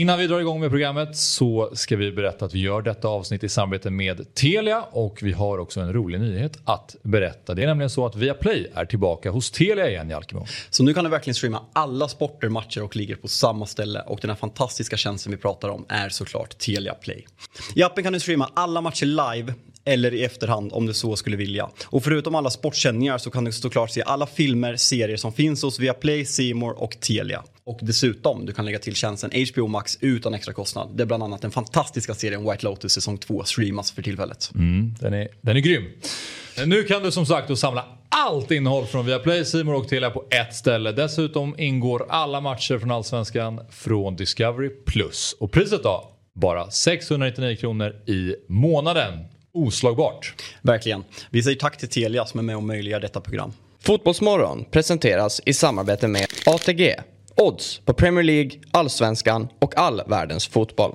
Innan vi drar igång med programmet så ska vi berätta att vi gör detta avsnitt i samarbete med Telia och vi har också en rolig nyhet att berätta. Det är nämligen så att Viaplay är tillbaka hos Telia igen Jalkemo. Så nu kan du verkligen streama alla sporter, matcher och ligger på samma ställe och den här fantastiska tjänsten vi pratar om är såklart Telia Play. I appen kan du streama alla matcher live eller i efterhand om du så skulle vilja. Och förutom alla sportsändningar så kan du såklart se alla filmer, serier som finns hos Viaplay, Simor och Telia. Och dessutom, du kan lägga till tjänsten HBO Max utan extra kostnad. Där bland annat den fantastiska serien White Lotus säsong 2 streamas för tillfället. Mm, den, är, den är grym. Nu kan du som sagt då samla allt innehåll från Viaplay, Simor och Telia på ett ställe. Dessutom ingår alla matcher från Allsvenskan från Discovery+. Och priset då? Bara 699 kronor i månaden. Oslagbart. Verkligen. Vi säger tack till Telia som är med och möjliggör detta program. Fotbollsmorgon presenteras i samarbete med ATG. Odds på Premier League, Allsvenskan och all världens fotboll.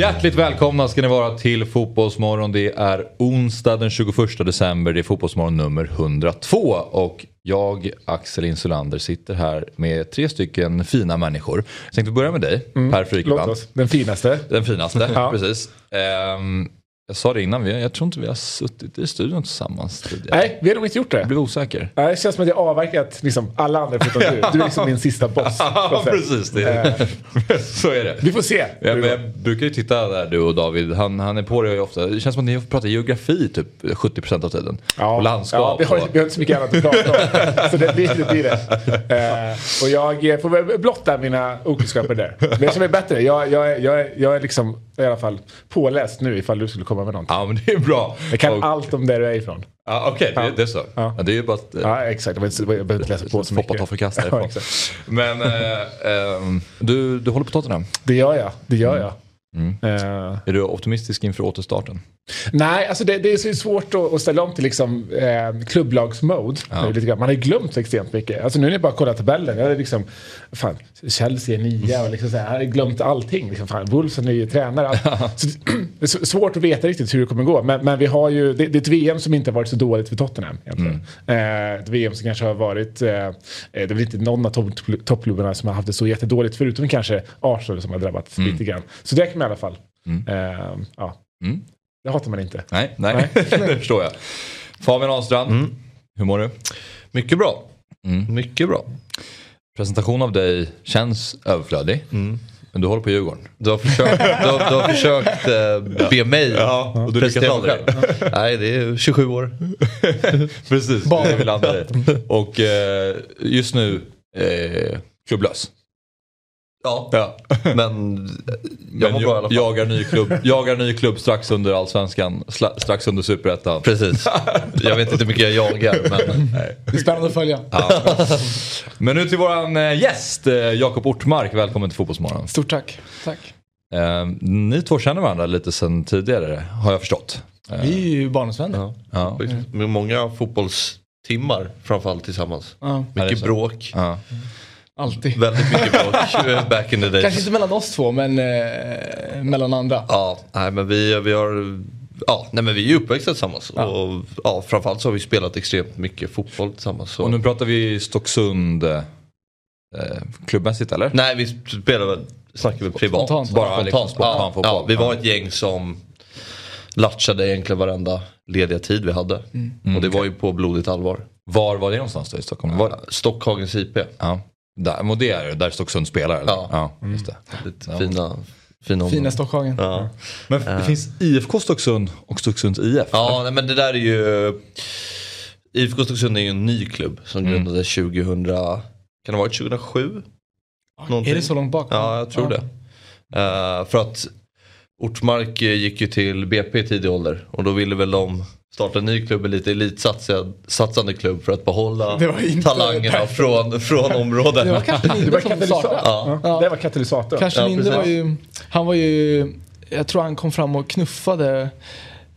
Hjärtligt välkomna ska ni vara till Fotbollsmorgon. Det är onsdag den 21 december. Det är Fotbollsmorgon nummer 102. Och jag, Axel Insulander, sitter här med tre stycken fina människor. Jag tänkte börja med dig, Mm. Per oss. Den finaste. Den finaste, Ja. precis. Ehm, jag sa det innan, vi- jag tror inte vi har suttit i studion tillsammans tidigare. Nej, vi har nog inte gjort det. Jag blev osäker. Nej, Det känns som att jag avverkat liksom alla andra förutom du. Du är liksom min sista boss. Ja, precis. Det. så är det. Vi får se. Ja, men jag brukar ju titta där du och David, han, han är på det ofta. Det känns som att ni pratar geografi typ 70% av tiden. Och landskap. Ja, vi, har, och... vi har inte så mycket annat att prata om. så det blir det. Blir det. Eh, och jag får väl blotta mina okunskaper där. Men jag som är bättre, jag, jag, är- jag, är- jag är liksom i alla fall påläst nu ifall du skulle komma med någonting. Ja men det är bra. Jag kan Och- allt om där du är ifrån. Ja, Okej, det, det är så. Ja. det är ju bara att eh, Ja, exakt. Jag behöver inte- läsa på så mycket. Ja, därifrån. exakt. Men eh, ehm, du, du håller på Tottenham. Det gör jag. Det gör jag. Mm. Eh, Är du optimistisk inför återstarten? Nej, alltså det, det är så svårt att, att ställa om till liksom, eh, klubblagsmode. Ja. Man har ju glömt extremt mycket. Alltså nu när jag bara kollar tabellen. Jag är liksom, fan, Chelsea är nia och liksom så här, jag har glömt allting. Liksom, fan, Wolves är ny tränare. Allt. Så det är svårt att veta riktigt hur det kommer gå. Men, men vi har ju, det, det är ett VM som inte har varit så dåligt för Tottenham. Egentligen. Mm. Eh, ett VM som kanske har varit, eh, eh, det är väl inte någon av topp, toppklubbarna som har haft det så jättedåligt. Förutom kanske Arsenal som har drabbats Mm. lite grann. Så det man i alla fall. Eh, ja. Mm. Det hatar man inte. Nej, nej. det förstår jag. Fabian Ahlstrand, hur mår du? Mycket bra. Mm. Mycket bra. Presentation av dig känns överflödig. Men du håller på Djurgården. Du har försökt, du har, du har försökt eh, be mig Ja, och du prestera mig. Nej, det är 27 år. Precis, det är det vi landar i. Och eh, just nu eh, klubblös. Ja, Ja. men jag mår bra i alla fall. jagar ny klubb, jagar ny klubb strax under allsvenskan, sla- strax under superettan. Precis. Jag vet inte hur mycket jag jagar, men Det är spännande att följa. Men nu till våran eh, gäst, eh, Jakob Ortmark. Välkommen till Fotbollsmorgon. Stort tack. Tack. Eh, ni två känner varandra lite sedan tidigare, har jag förstått. Eh, Vi är ju barndomsvänner. ja. med många fotbollstimmar framförallt tillsammans. Ja, Ja, Mycket bråk. Ja. Alltid. Väldigt mycket bråk back in the days. Kanske inte mellan oss två, men eh, mellan andra. Ja, nej, men vi, vi har... Ja, nej, men vi är ju uppväxta tillsammans. Ja. Och ja, framförallt så har vi spelat extremt mycket fotboll tillsammans. Så. Och nu pratar vi Stocksund eh, klubbmässigt eller? Nej, vi spelar väl, snackar väl privat. Spontant. Bara liksom spontan ja, fotboll. ja, vi var ett gäng som latchade egentligen varenda lediga tid vi hade. Mm, och det var ju på blodigt allvar. Var var det någonstans då i Stockholm? Var, Stockhagens IP. ja. Där, och det är där Stocksund spelar eller? Ja. just det. Lite fina, fina Fina. Stockhagen. Ja, Men det finns IFK Stocksund och Stocksunds IF? ja nej, men det där är ju... IFK Stocksund är ju en ny klubb som Mm. grundades 2000... Kan det ha varit 2007? Någonting. Är det så långt bak? Ja, jag tror det. Eh, för att Ortmark eh, gick ju till BP i tidig ålder och då ville väl de starta en ny klubb, en lite elitsatsande klubb för att behålla var talangerna därför. från, från området. Det var kanske Det var katalysator. Ja. Ja, Det var katalysator. Kanske Ja, var ju, han var ju, jag tror han kom fram och knuffade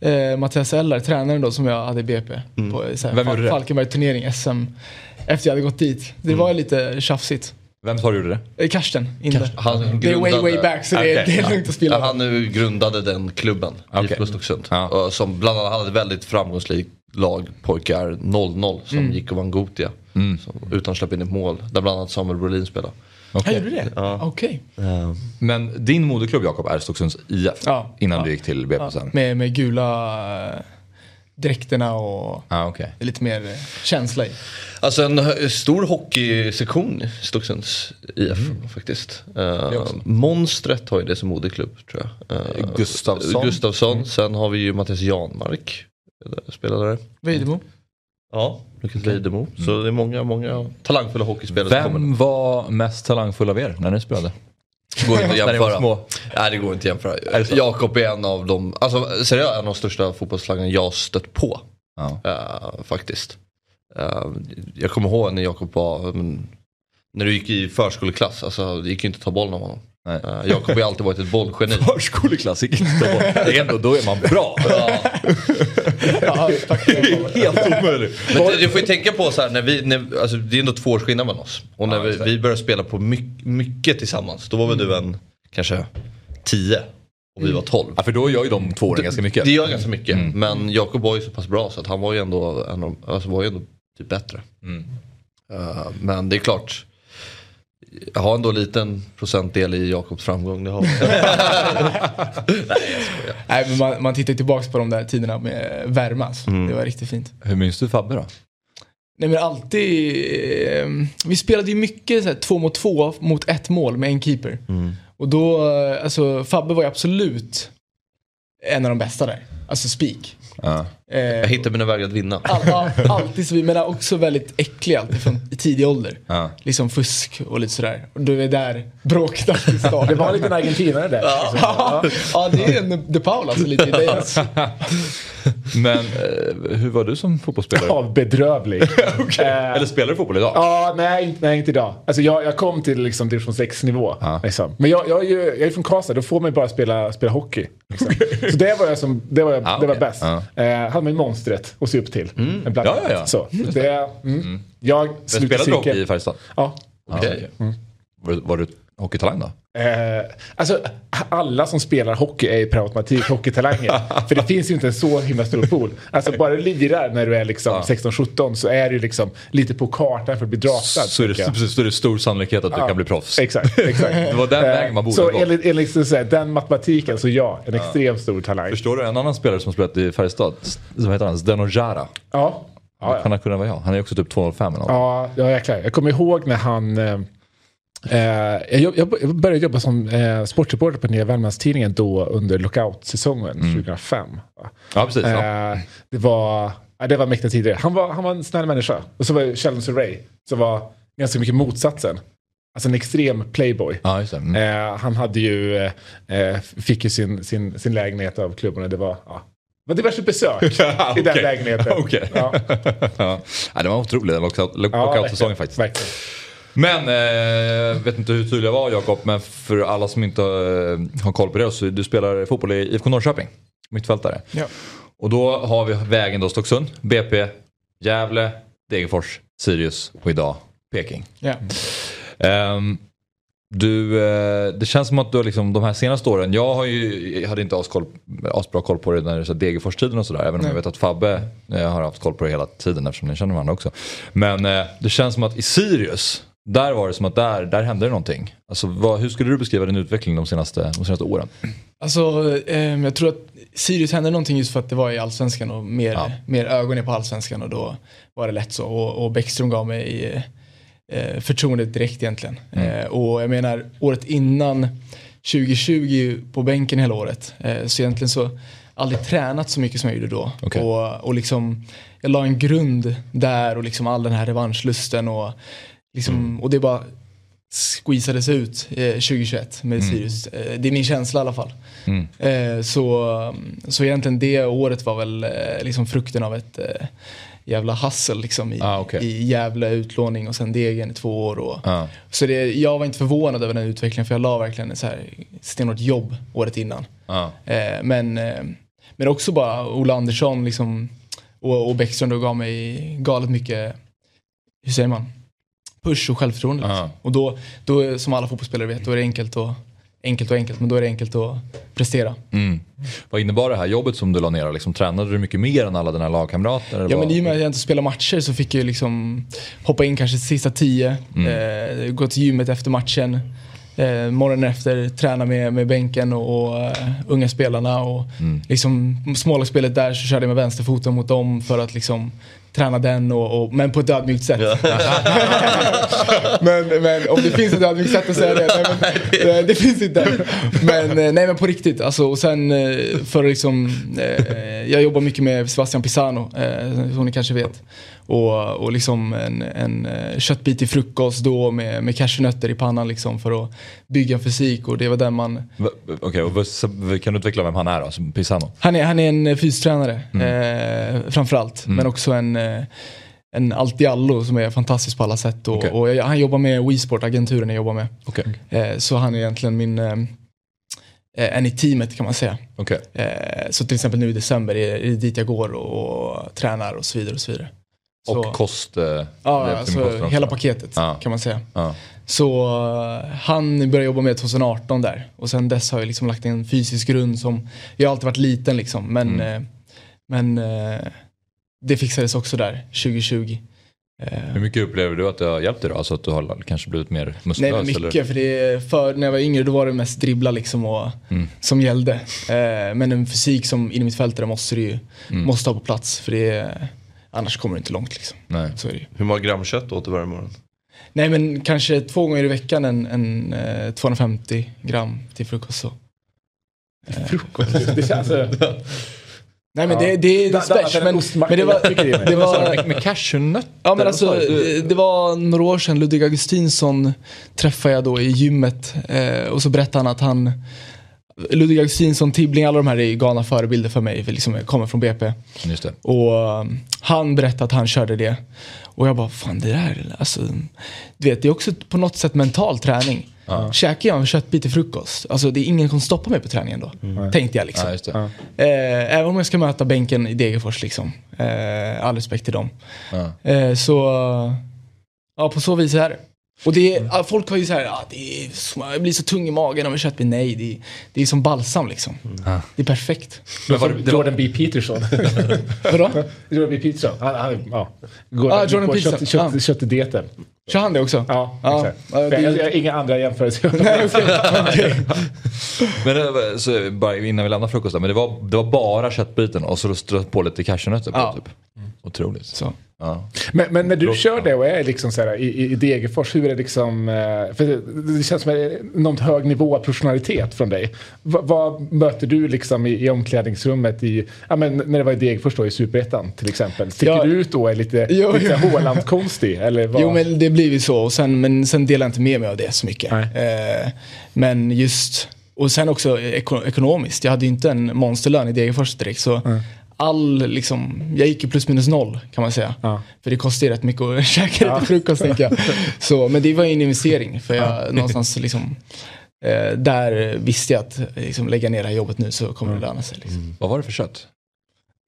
eh, Mattias Eller, tränaren då som jag hade i BP. På så här, Vem gjorde det? Falkenberg turnering, SM. Efter jag hade gått dit. Det var ju lite tjafsigt. Vem sa du gjorde det? Eh, Karsten, inte. Han Det är way, way back så det, är- det är lugnt att spela. Ja, han nu grundade den klubben, Okej. IFK Stocksund. Ja. Som bland annat hade ett väldigt framgångsrikt lag, pojkar 00, som Mm. gick och vann Gotia. Som, utan att släppa in ett mål, där bland annat Samuel Brolin spelade. Han gjorde det? Okej. Men din moderklubb Jakob är Stocksunds IF. Ja. Innan Ja. du gick till BP sen. Med, med gula eh, dräkterna och Ah, okay. lite mer eh, känsla i. Alltså en stor hockeysektion i Stocksunds IF faktiskt. Uh, Monstret har ju det som moderklubb tror jag. Eh, Gustafsson. Gustafsson. Sen har vi ju Mattias Janmark. Spelade där. Vejdemo. Ja, Lukas Vejdemo. Så det är många, många talangfulla hockeyspelare som kommer. Vem var mest talangfull av er när ni spelade? Går inte att jämföra. små. Nej det går inte att Är jämföra. så? Jakob är en av de, alltså seriöst en av de största fotbollstalangerna jag stött på. Ja. eh, faktiskt. Eh, jag kommer ihåg när Jakob var, men, när du gick i förskoleklass, alltså det gick ju inte att ta bollen av honom. Nej. Uh, Jakob har ju alltid varit ett bollgeni. Förskoleklass gick inte att Det är ändå, då är man bra. Ja, tack. Helt omöjligt. Men du, du får ju tänka på så här, när vi, när, alltså, det är ändå två års skillnad mellan oss. Och när vi, vi började spela på mycket, mycket tillsammans, då var väl du en kanske 10 och vi var 12. Ja, för då gör ju de två åren ganska mycket. Det gör ganska mycket. Men Jakob var ju så pass bra så att han var ju ändå, en av, alltså var ju ändå typ bättre. Eh, men det är klart. Jag har ändå en liten procentdel i Jakobs framgång. Det har jag. Nej, men man, man tittar tillbaka på de där tiderna med värmas. Mm. Det var riktigt fint. Hur minns du Fabbe då? Nej men alltid, eh, vi spelade ju mycket så här, två mot två mot ett mål med en keeper. Och då, eh, alltså Fabbe var ju absolut en av de bästa där. Alltså speak. Ja. Eh, jag hittar mina vägar att vinna. all, all, alltid så, men också väldigt äcklig alltid från i tidig ålder. Ja. Liksom fusk och lite sådär. Och du är där, bråket alltid startar. Det var en liten argentinare där. liksom. Ja, ja, det är en De Paul alltså lite i dig. Alltså. Men eh, hur var du som fotbollsspelare? Ja, bedrövlig. Eh, Eller spelar du fotboll idag? Ja, nej, inte- nej inte idag. Alltså jag, jag kom till liksom division 6 nivå. Ja. Liksom. Men jag, jag, är ju, jag är från Karlstad, då får man ju bara spela, spela hockey. Liksom. Så det var jag som, det var, jag, Ah, det var bäst. Ja. Eh, ju monstret att se upp till. En bland Ja, ja, ja. Så, det, mm. Jag Men spelade du hockey cirkeln. i Färjestad? Ja. Okej. Var, du- var du hockeytalang då? Eh, alltså, alla som spelar hockey är ju per automatik hockeytalanger. För det finns ju inte en så himla stor pool. Alltså bara du lirar när du är liksom 16-17 så är du liksom lite på kartan för att bli draftad. Så är, det, precis, är det stor sannolikhet att du Ja, kan bli proffs. Exakt, exakt. Det var den vägen man borde Så gå. enligt, enligt så säga, den matematiken så ja, en extremt stor talang. Förstår du en annan spelare som spelat i Färjestad? Som heter han? Zdeno Jara. Ja. Ja, Han ja. har kunnat vara jag. Han är också typ 205 eller något. Ja, ja, jäklar. Jag kommer ihåg när han... Eh, jag, jag började jobba som eh, sportreporter på Nya Värmlandstidningen då under lockout-säsongen 2005. va? Ja, precis. Ja. Eh, det var, ja, det var mäktiga tider. Han var, han var en snäll människa. Och så var Sheldon Surrey som var ganska mycket motsatsen. Alltså en extrem playboy. Ja, det. Mm. Eh, han hade ju, eh, eh, fick ju sin, sin, sin lägenhet av klubben och det var, ja, det var diverse besök i den lägenheten. Okej. Ja. ja. Ja, det var otroligt Ja, lockout-säsongen verkligen, faktiskt. verkligen. Men, eh, vet inte hur tydlig jag var Jakob, men för alla som inte eh, har koll på det så du spelar fotboll i IFK Norrköping. Mittfältare. Ja. Och då har vi vägen då Stocksund, BP, Gävle, Degerfors, Sirius och idag Peking. Ja. Ehm, du, eh, det känns som att du har liksom, de här senaste åren, jag, har ju, jag hade inte asbra koll på det när Degerfors-tiden och sådär. Även om Nej. jag vet att Fabbe eh, har haft koll på det hela tiden eftersom ni känner varandra också. Men det känns som att i Sirius, där var det som att där, där hände det någonting. Alltså, vad, hur skulle du beskriva din utveckling de senaste, de senaste åren? Alltså, ehm, jag tror att Sirius hände någonting just för att det var i allsvenskan och mer, Ja. mer ögon är på allsvenskan och då var det lätt så. Och, och Bäckström gav mig eh, förtroendet direkt egentligen. Eh, och jag menar, året innan 2020 på bänken hela året. Eh, så egentligen så aldrig tränat så mycket som jag gjorde då. Okej. Och, och liksom, jag la en grund där och liksom all den här revanschlusten och, liksom, och det bara squeezades ut eh, 2021 med Sirius. Eh, det är min känsla i alla fall. Mm. Eh, så, så egentligen det året var väl eh, liksom frukten av ett eh, jävla hassel liksom i, Ah, okej. i jävla utlåning och sen Degen i två år. Och, Ja. Så det, jag var inte förvånad över den utvecklingen för jag la verkligen ett stenhårt jobb året innan. Ja. Eh, men, men också bara Ola Andersson liksom, och, och Bäckström då gav mig galet mycket, hur säger man? Push och självförtroende. Liksom. Och då, då, som alla fotbollsspelare vet, då är det enkelt och enkelt och enkelt, men då är det enkelt att prestera. Mm. Vad innebar det här jobbet som du la ner? Liksom, tränade du mycket mer än alla dina lagkamrater? Ja men i och med att jag inte spelar matcher så fick jag liksom hoppa in kanske sista tio, eh, gå till gymmet efter matchen, eh, morgonen efter träna med, med bänken och, och eh, unga spelarna och liksom smålagsspelet där så körde jag med vänsterfoten mot dem för att liksom träna den och, och men på ett ödmjukt sätt. men, men om det finns ett ödmjukt sätt att säga det, nej, men, det, det finns inte. Men eh, nej men på riktigt alltså och sen eh, för liksom, eh, jag jobbar mycket med Sebastian Pisano, eh, som ni kanske vet. Och, och liksom en, en eh, köttbit i frukost då med, med cashewnötter i pannan liksom för att bygga fysik och det var den man Okej, vad- kan du utveckla vem han är då? Pisano? han är, han är en eh, fystränare eh, framförallt. Men också en, eh, en allt-i-allo som är fantastisk på alla sätt. Och, Okej. och jag, han jobbar med WeSport, agenturen jag jobbar med. Okej. Eh, så han är egentligen min, eh, en i teamet kan man säga. Eh, så till exempel nu i december är är det dit jag går och, och tränar och så vidare. Och så vidare. Så, Och kost? Eh, ja, med alltså, hela paketet Ja. kan man säga. Ja. Så eh, han började jobba med 2018 där. Och sen dess har jag liksom lagt en fysisk grund som, jag har alltid varit liten liksom. Men, Mm. eh, men det fixades också där 2020. Eh, Hur mycket upplever du att det har hjälpt dig då? Alltså att du har kanske blivit mer muskulös? Nej mycket, Eller? för det för när jag var yngre då var det mest dribbla liksom och, Mm. som gällde. Men en fysik som in i mitt fält där måste du ju Mm. måste ha på plats för det annars kommer du inte långt liksom. Nej. Så är det ju. Hur många gram kött åt du varje morgon? Nej men kanske två gånger i veckan en, en eh, 250 gram till frukost så. Det känns... Alltså, Nej men Ja. det, det är Da- da- men, men det var, det det var Med, cashewnötter? Ja men alltså det var några år sedan Ludvig Augustinsson träffade jag då i gymmet eh, och så berättade han att han Ludvig Augustinsson, Tibbling, alla de här är galna förebilder för mig, för liksom jag kommer från BP. Just det. Och um, han berättade att han körde det. Och jag bara, fan det där, alltså, du vet det är också på något sätt mental träning. Ja. Käkar jag en köttbit till frukost, alltså det är ingen som kommer stoppa mig på träningen då. Tänkte jag liksom. Ja, just det. Ja. Eh, även om jag ska möta bänken i Degerfors liksom. Eh, all respekt till dem. Ja. Eh, så, ja på så vis är det. Och det är, ja, folk har ju såhär, ah, det är, jag blir så tung i magen av köttbit. Nej, det är, det är som balsam liksom. Ja. Det är perfekt. Men var det, det Jordan B. Peterson. Vadå? Jordan B. Peterson. Han, han, ja. Går, Ah, Jordan går Peterson. Kött, kött, Ah. Köttdieten. Kör han det också? Ja, Ja, exakt. ja, det- jag, jag har inga andra jämförelser. Nej, men det var- så, bara innan vi lämnar frukosten, men det var, det var bara köttbiten och så strött på lite cashewnötter på Ja. typ. Otroligt. Så. Ja. Men, men när du kör det och är liksom så här, i, i- Degerfors, hur är det liksom? eh, För det, det känns som en enormt hög nivå av professionalitet från dig. Va, vad möter du liksom i, i omklädningsrummet i, ja, men när det var i Degerfors då i Superettan till exempel? Sticker Ja. du ut då och är lite, Jo, lite. Håland-konstig? Eller vad? Jo men det blir ju så, och sen, men sen delar jag inte med mig av det så mycket. Eh, men just, och sen också eko, ekonomiskt, jag hade ju inte en monsterlön i Degerfors direkt. Så all, liksom, jag gick ju plus minus noll kan man säga. Ja. För det kostar ju rätt mycket att käka lite frukost tänker jag. Så, men det var ju en investering, för jag någonstans liksom, eh, där visste jag att liksom, lägga ner det här jobbet nu så kommer det löna sig. Liksom. Vad var det för kött?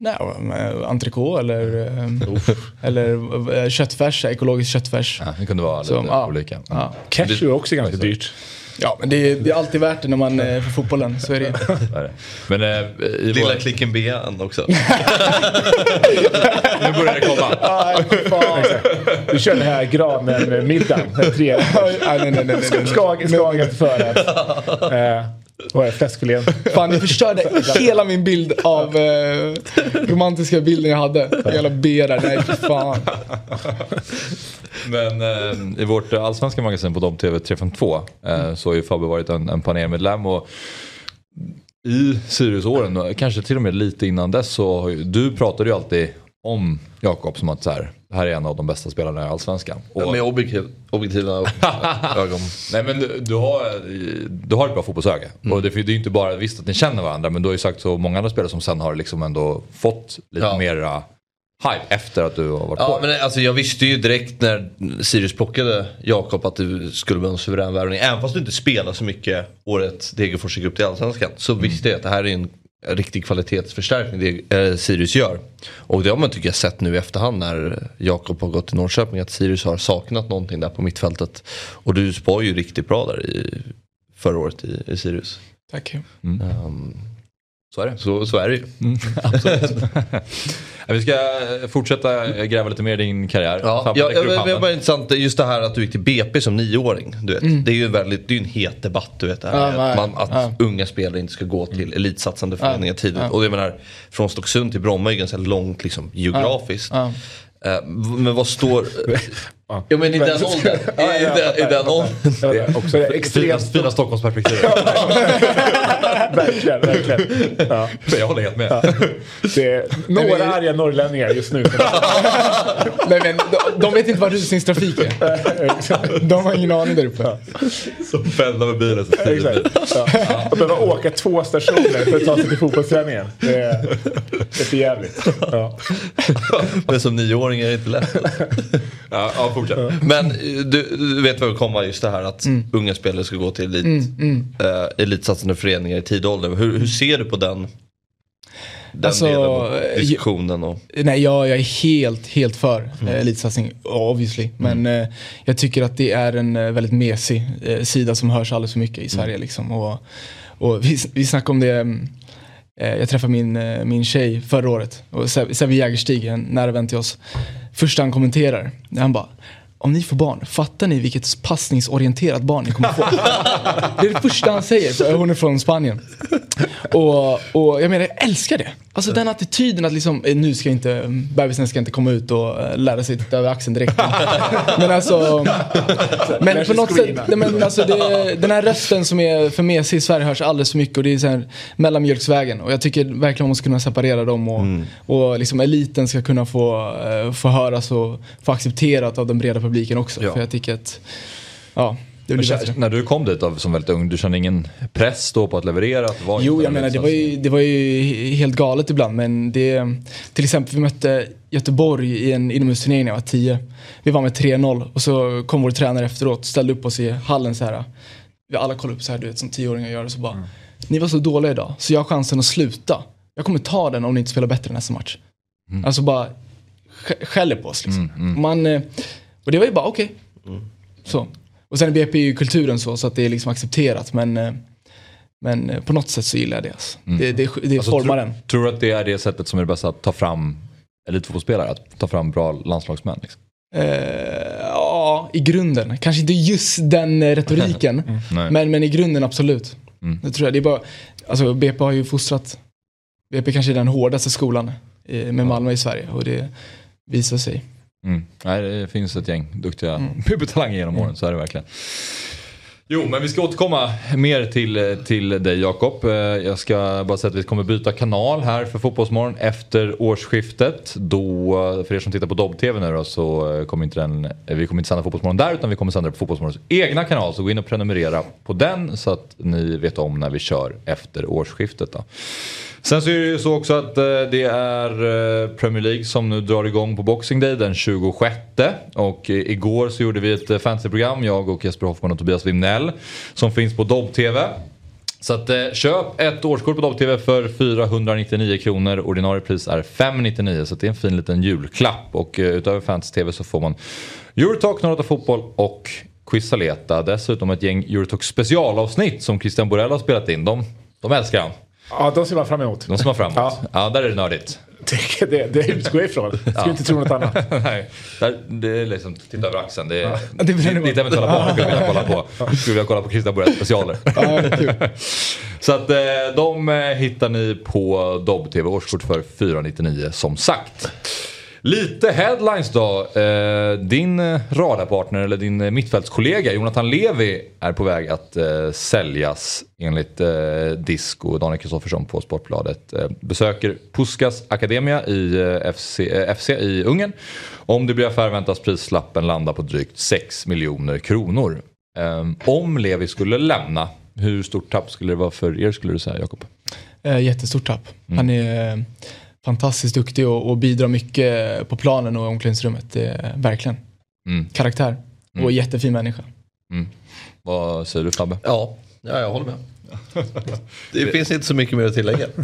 Nej, men entrecote eller, eh, eller eh, köttfärs, ekologisk köttfärs. Ja, det kunde vara lite Så, ja. olika. Ja. Cashew är också ganska dyrt. Ja, men det är, det är alltid värt det när man är för fotbollen. Så är det. Men eh, i Lilla vår... klicken B också. Nu börjar det komma. Aj, fan. Du kör den här granen-middagen. den Tre. nej, nej, nej, nej, nej. Skag, skagen till förrätt. Eh, och fläskfilén. Fan, ni förstörde hela min bild av eh, romantiska bilden jag hade. Jävla B där. Nej, för fan. Men eh, i vårt allsvenska magasin på Dom TV 352 eh, så har ju Fabbe varit en, en panelmedlem och i Siriusåren, och kanske till och med lite innan dess, så har ju, du pratade ju alltid om Jakob som att så här, det här är en av de bästa spelarna i allsvenskan. Och, Med objektiv, objektiva ögon. Nej men du, du, har, du har ett bra fotbollsöga. Och det, det är ju inte bara visst att ni känner varandra men du har ju sagt så många andra spelare som sen har liksom ändå fått lite Ja. mera hype efter att du har varit Ja, på. men alltså, jag visste ju direkt när Sirius plockade Jakob att det skulle bli en suverän värvning. Även fast du inte spelar så mycket året Degerfors gick upp till Allsvenskan så visste jag att det här är en riktig kvalitetsförstärkning det eh, Sirius gör. Och det har man tycker jag sett nu i efterhand när Jakob har gått till Norrköping att Sirius har saknat någonting där på mittfältet. Och du var ju riktigt bra där i, förra året i, i Sirius. Tack. Um, så är det. Så, så är det ju. Mm, vi ska fortsätta gräva lite mer i din karriär. Ja, ja, det var intressant just det här att du gick till BP som nioåring. Du vet. Mm. Det är ju väldigt, det är en het debatt du vet. Det här, ja, att, man, att ja. unga spelare inte ska gå till elitsatsande föreningar tidigt. Och jag menar, från Stocksund till Bromma är ju ganska långt liksom, geografiskt. Eh, men vad står... Ja, ja men i den åldern. I, den, i den åldern. Också extremt... Fina Stockholmsperspektiv. verkligen, verkligen. Ja. Jag håller helt med. Ja. Det är några arga norrlänningar just nu. Nej, men, de, de vet inte vad rusningstrafik är. De har ingen aning där uppe. Som pendlar med bilen. Så Exakt. Ja. Och behöva åka två stationer för att ta sig till fotbollsträningen. Det är, det är för jävligt. Ja. Men som nioåring är det inte lätt. Ja, ja, fortsätt. Men du, du vet vad det kommer just det här att mm. unga spelare ska gå till elit, mm, mm. Uh, elitsatsande föreningar i tidig ålder. Hur, hur ser du på den? Den alltså, delen av diskussionen? Och... Nej, jag, jag är helt, helt för mm. eh, elitsatsning, obviously. Men mm. eh, jag tycker att det är en eh, väldigt mesig eh, sida som hörs alldeles för mycket i Sverige. Mm. Liksom. Och, och vi, vi snackade om det mm, eh, Eh, jag träffade min, eh, min tjej förra året, och Sebbe Jägerstig, en nära vän till oss. Första han kommenterar, han bara om ni får barn, fattar ni vilket passningsorienterat barn ni kommer få? det är det första han säger, för hon är från Spanien. Och, och jag menar, jag älskar det. Alltså den attityden att liksom, eh, nu ska inte, bebisen ska inte komma ut och eh, lära sig titta över axeln direkt. men alltså, men på något sätt, men alltså det, den här rösten som är för mesig i Sverige hörs alldeles för mycket och det är så här mellanmjölksvägen. Och jag tycker verkligen man måste kunna separera dem och, mm. och liksom eliten ska kunna få, uh, få höras och få accepterat av den breda publiken också. Ja. För jag tycker att, ja. när du kom dit då, som väldigt ung, du kände ingen press då på att leverera? Att jo, jag menar det var, ju, det var ju helt galet ibland. Men det, till exempel vi mötte Göteborg i en inomhusturnering när jag var 10. Vi var med 3-0 och så kom vår tränare efteråt och ställde upp oss i hallen så här. Vi alla kollade upp så här, du vet som tioåringar gör. Och så bara, mm. ni var så dåliga idag så jag har chansen att sluta. Jag kommer ta den om ni inte spelar bättre nästa match. Mm. Alltså bara skäller på oss liksom. Mm, mm. Man, eh, och det var ju bara okej. Okay. Mm. Så. Och sen är BP ju kulturen så, så att det är liksom accepterat. Men, eh, men eh, på något sätt så gillar jag det. Alltså. Mm. Det, det, det alltså, formar den. Tror du att det är det sättet som är det bästa att ta fram elitfotbollsspelare? Att ta fram bra landslagsmän? Liksom? Uh, ja, i grunden. Kanske inte just den retoriken. mm. men, men i grunden absolut. Mm. Det tror jag. Det är bara, alltså, BP har ju fostrat. BP kanske är den hårdaste skolan med Malmö i Sverige. Och det visar sig. Mm. Nej, det finns ett gäng duktiga mm. pubertalanger genom åren, så är det verkligen. Jo, men vi ska återkomma mer till, till dig Jakob. Eh, jag ska bara säga att vi kommer byta kanal här för Fotbollsmorgon efter årsskiftet. Då, för er som tittar på Dobb-TV nu då, så kommer inte den, eh, vi kommer inte sända Fotbollsmorgon där utan vi kommer sända det på Fotbollsmorgons egna kanal. Så gå in och prenumerera på den så att ni vet om när vi kör efter årsskiftet. Då. Sen så är det ju så också att eh, det är eh, Premier League som nu drar igång på Boxing Day den 26. Och eh, igår så gjorde vi ett fantasyprogram, jag och Jesper Hoffman och Tobias Wimnell. Som finns på Dobb-TV. Så att, eh, köp ett årskort på Dobb-TV för 499 kronor. Ordinarie pris är 599 så det är en fin liten julklapp. Och eh, utöver Fantasy-TV så får man Eurotalk, Norrata Fotboll och Quizaleta. Dessutom ett gäng Eurotalk specialavsnitt som Christian Borell har spelat in. De, de älskar han. Ja, de ser man fram emot. De ser man fram emot. Ja, ja där är det nördigt. Det, det, det utgår jag ifrån. Ska ja. inte tro något annat. Nej, det är liksom, titta över axeln. Det är ja. det, det, ditt eventuella barn skulle vilja kolla på. Skulle vilja kolla på Christian Borrells specialer. Ja, Så att eh, de eh, hittar ni på Dobb-TV. Årskort för 499 som sagt. Lite headlines då. Eh, din eh, radarpartner eller din eh, mittfältskollega Jonathan Levi är på väg att säljas enligt Disco och Daniel Kristoffersson på Sportbladet. Besöker Puskas Akademia i FC, FC i Ungern. Om det blir affär väntas prislappen landa på drygt 6 miljoner kronor. Om Levi skulle lämna, hur stort tapp skulle det vara för er skulle du säga Jakob? Jättestort tapp. Mm. Han är fantastiskt duktig och, och bidrar mycket på planen och i omklädningsrummet. Det är, verkligen. Mm. Karaktär och mm. jättefin människa. Mm. Vad säger du Fabbe? Ja, Ja, jag håller med. Det finns inte så mycket mer att tillägga.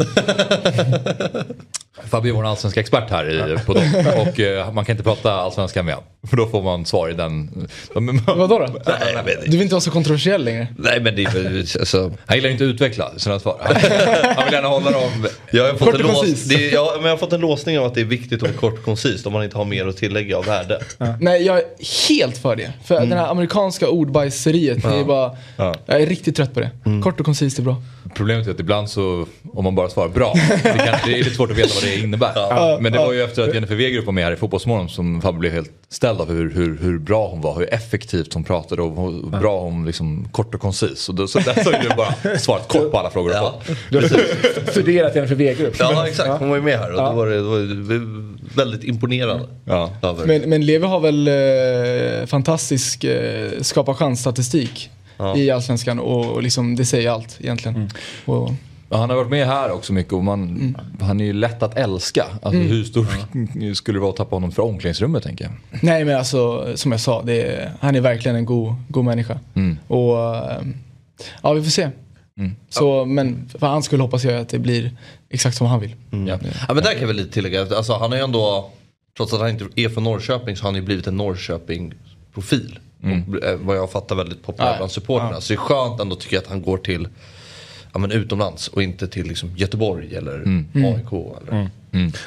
Fabbe är vår allsvenska expert här i, på dem. Och eh, man kan inte prata allsvenska med honom. För då får man svar i den... Vadå då? Nej, jag vet inte. Du vill inte vara så kontroversiell längre? Nej men det är alltså, Han gillar inte att utveckla sina svar. Han vill gärna hålla dem... jag, har fått Kort en och lås, koncis. det är, ja, men jag har fått en låsning av att det är viktigt att vara kort och koncist om man inte har mer att tillägga av värde. Nej, jag är helt för det. För den här amerikanska ordbajseriet, det är bara... Ja. Jag är riktigt trött på det. Kort och koncist är bra. Problemet är att ibland så, om man bara svarar bra, det, kan, det är lite svårt att veta vad det innebär. Men det var ju efter att Jennifer Wegerup var med här i Fotbollsmorgon som Fabbe blev helt ställd av hur, hur, hur bra hon var, hur effektivt hon pratade och hur bra hon liksom kort och koncis. Och då, så där har du bara svarat kort på alla frågor du har Ja. Du har studerat Jennifer Wegerup. Ja exakt, hon var ju med här och då var det, då var det väldigt imponerande. Ja. Men, men Levi har väl eh, fantastisk eh, skapa chans-statistik i Allsvenskan och, och liksom, det säger allt egentligen. Och, Ja, Han har varit med här också mycket och man, han är ju lätt att älska. Alltså, Hur stor skulle det vara att tappa honom för omklädningsrummet tänker jag? nej men alltså, som jag sa, det är, han är verkligen en god, god människa. Och eh, ja, vi får se. Så, men för hans skull hoppas jag att det blir exakt som han vill. Ja. Ja men där kan jag väl lite tillägga, alltså, han har ju ändå, trots att han inte är från Norrköping så har han ju blivit en Norrköping-profil. Och, eh, vad jag fattar väldigt populär Ja. bland supporterna. Så det är skönt ändå tycker jag att han går till ja, men utomlands och inte till liksom, Göteborg eller AIK. Eller.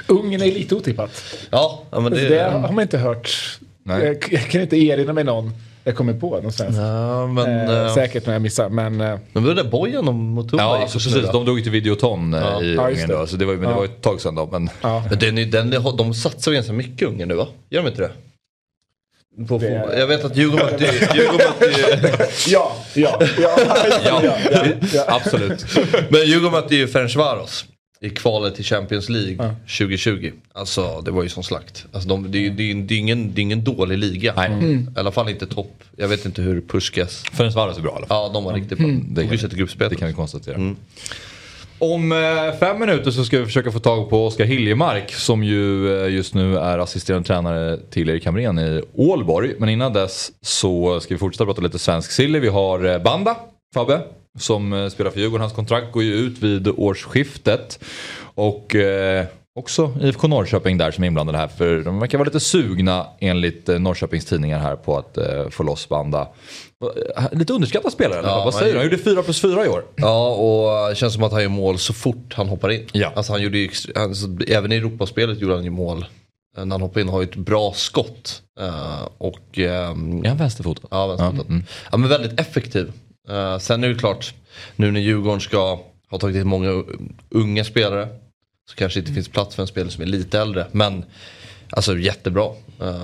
Ungern är lite otippat. Ja, ja, men Det, det, har man inte hört. Nej. Jag, jag kan inte erinra mig någon jag kommer på någonstans. ja, men, Eh, eh, säkert när jag missar. Men eh, men det var där Bojan och Mutumba Ja, gick alltså, precis. De drog ju till Videoton eh, Ja. i Ja, Ungern det. då. Så det var, men det var ett tag sedan då. Men ja. Men den, den, de satsar ju ganska mycket Ungern nu va? Gör de inte det? På Det-. Jag vet att Djurgården mötte ju- Djurgården mötte ja, ja, ja, ja, ja, ja. absolut. Men Djurgården mötte ju Ferencvaros i kvalet till Champions League 2020. Alltså det var ju som slakt. Alltså, de, det, är, ju- det, är, det, är ingen, det är ingen dålig liga. Nej. I alla fall inte topp. Jag vet inte hur Puskas. Ferencvaros är bra i alla fall. Ja de var riktigt bra. Det Tog ju sig till Det gruppspelet. kan vi konstatera. Om eh, fem minuter så ska vi försöka få tag på Oskar Hiljemark som ju eh, just nu är assisterande tränare till Erik Hamrén i Ålborg. Men innan dess så ska vi fortsätta prata lite svensk silly. Vi har eh, Banda, Fabbe, som spelar för Djurgården. Hans kontrakt går ju ut vid årsskiftet. Och eh, också IFK Norrköping där som är inblandade här. För de verkar vara lite sugna enligt eh, Norrköpings tidningar här på att eh, få loss Banda. Eh, Lite underskattad spelare? Ja, Vad säger du? Han gjorde 4 plus 4 i år. Ja och det känns som att han gör mål så fort han hoppar in. Ja. Alltså, han gjorde ju, alltså, även i Europaspelet gjorde han ju mål. Eh, När han hoppade in har ju ett bra skott. Eh, och ehm, Är han vänsterfotad? Ja, vänsterfotad. Ja, men väldigt effektiv. Eh, sen är det klart, nu när Djurgården ska ha tagit in många unga spelare så kanske inte finns plats för en spelare som är lite äldre. Men alltså jättebra. Eh,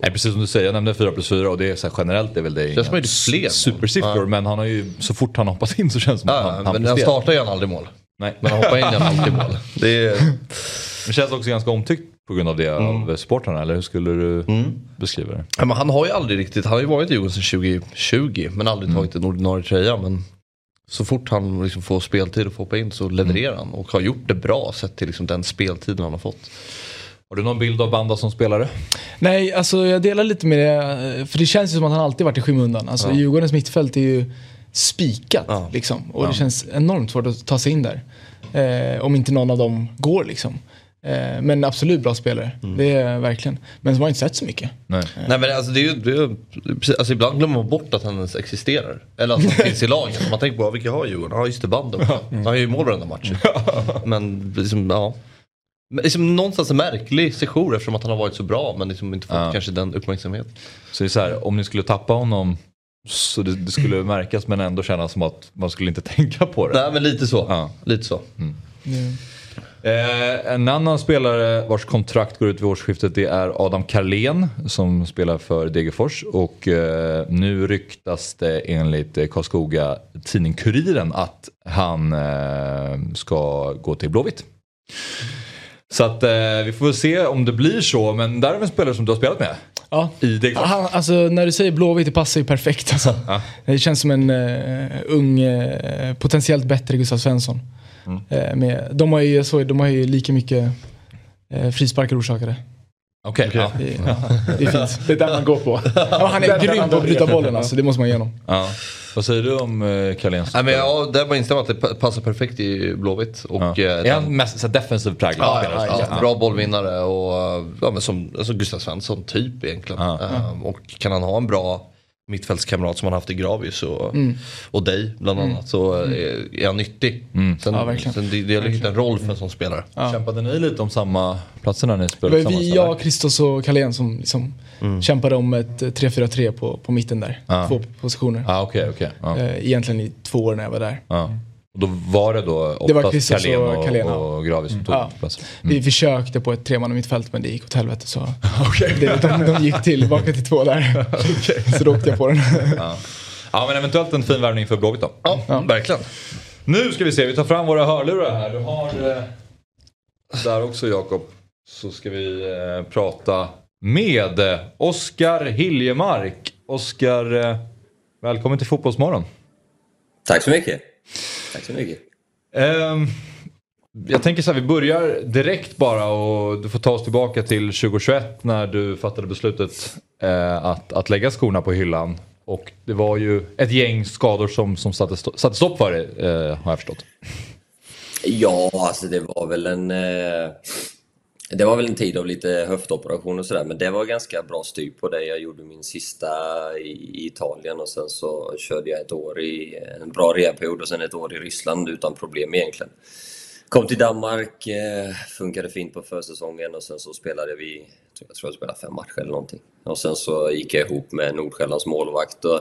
Nej, precis som du säger, jag nämnde 4 plus 4 och det är så här, generellt är väl det Känns fler mål. supersiffror. Ja. Men han har ju, så fort han hoppas in så känns det som att ja, han, han men han startar gör han aldrig mål. Nej. Men han hoppar in han alltid mål. Det är, Det känns också ganska omtyckt på grund av det av supportrarna, eller hur skulle du beskriva det? ja, men han har ju aldrig riktigt, han har ju varit i Djurgården sedan 2020 men aldrig tagit en ordinarie tröja. Men så fort han liksom får speltid och får hoppa in så levererar han och har gjort det bra sett till liksom den speltiden han har fått. Har du någon bild av Banda som spelare? Nej, alltså jag delar lite med det. För det känns ju som att han alltid varit i skymundan. Alltså Ja. Djurgårdens mittfält är ju spikat Ja. liksom. Och det känns enormt svårt att ta sig in där. Eh, om inte någon av dem går liksom. Eh, men absolut bra spelare. Det är verkligen. Men som har inte sett så mycket. Nej. Nej men alltså, det är ju, det är, alltså ibland glömmer man bort att han ens existerar. Eller att han finns i laget. Man tänker på vilka har Djurgården? Ja just det, banden. Han gör ju mål varenda match. Men liksom, ja. Men liksom någonstans en märklig sejour eftersom att han har varit så bra men liksom inte fått Ja. kanske den uppmärksamhet. Så det är så här, om ni skulle tappa honom så det, det skulle märkas men ändå kännas som att man skulle inte tänka på det. Nej men lite så. Ja. Lite så. Eh, en annan spelare vars kontrakt går ut vid årsskiftet det är Adam Carlén som spelar för Degerfors. Och eh, nu ryktas det enligt eh, Karlskoga tidning Kuriren att han eh, ska gå till Blåvitt. Så att eh, vi får väl se om det blir så. Men där är en spelare som du har spelat med Ja. i Degerfors. Han, alltså när du säger Blåvitt, det passar ju perfekt alltså. Ja. Det känns som en ung, potentiellt bättre Gustav Svensson. Mm. Eh, med, de, har ju, så, de har ju lika mycket eh, frisparkar orsakade. Okej, ja. Det, det är fint. Det är där man går på. Ja, han är grym på att bryta bollen alltså, det måste man ge honom. ja. Vad säger du om uh, Carléns? Nej, men ja, där var instämma att det pa- passar perfekt i Blåvitt. Och, Ja. eh, Är han mest så defensiv präglad Ja, ja, ja, bra bollvinnare och ja, men som alltså Gustav Svensson typ egentligen. Ja. Ehm, och kan han ha en bra mittfältskamrat som han haft i Gravius och, och dig bland annat så är, är han nyttig. Sen, Ja, verkligen. sen det, det gäller att hitta en roll för en sån spelare. Kämpade ni lite om samma platser när ni Det spelade var vi, jag? Kristos och Carlén som liksom kämpade om ett eh, 3-4-3 på, på mitten där. Ja. Två positioner. Ja, okej, okej. Ja. Eh, Egentligen i två år när jag var där. Ja. Och då var det då Det var oftast Christos Carlén och ja. och Gravis som tog Ja. platser? Vi försökte på ett treman mittfält men det gick åt helvete så det, de, de gick tillbaka till två där. Så då åkte jag på den. Ja. ja, men eventuellt en fin värvning för Blåvitt då. Ja, verkligen. Nu ska vi se, vi tar fram våra hörlurar här. Du har eh, där också Jakob. Så ska vi eh, prata med eh, Oskar Hiljemark. Oskar, eh, välkommen till Fotbollsmorgon. Tack så mycket. Tack så mycket. Ehm, jag tänker så här, vi börjar direkt bara och du får ta oss tillbaka till 2021 när du fattade beslutet eh, att, att lägga skorna på hyllan. Och det var ju ett gäng skador som, som satte, sto- satte stopp för det, eh, har jag förstått. Ja, alltså det var väl en... Eh, det var väl en tid av lite höftoperation och sådär, men det var ganska bra styr på det. Jag gjorde min sista i, Italien och sen så körde jag ett år i en bra rehabperiod och sen ett år i Ryssland utan problem egentligen. Kom till Danmark, eh, funkade fint på försäsongen och sen så spelade vi, jag tror jag spelade fem matcher eller någonting. Och sen så gick jag ihop med Nordsjällands målvakt och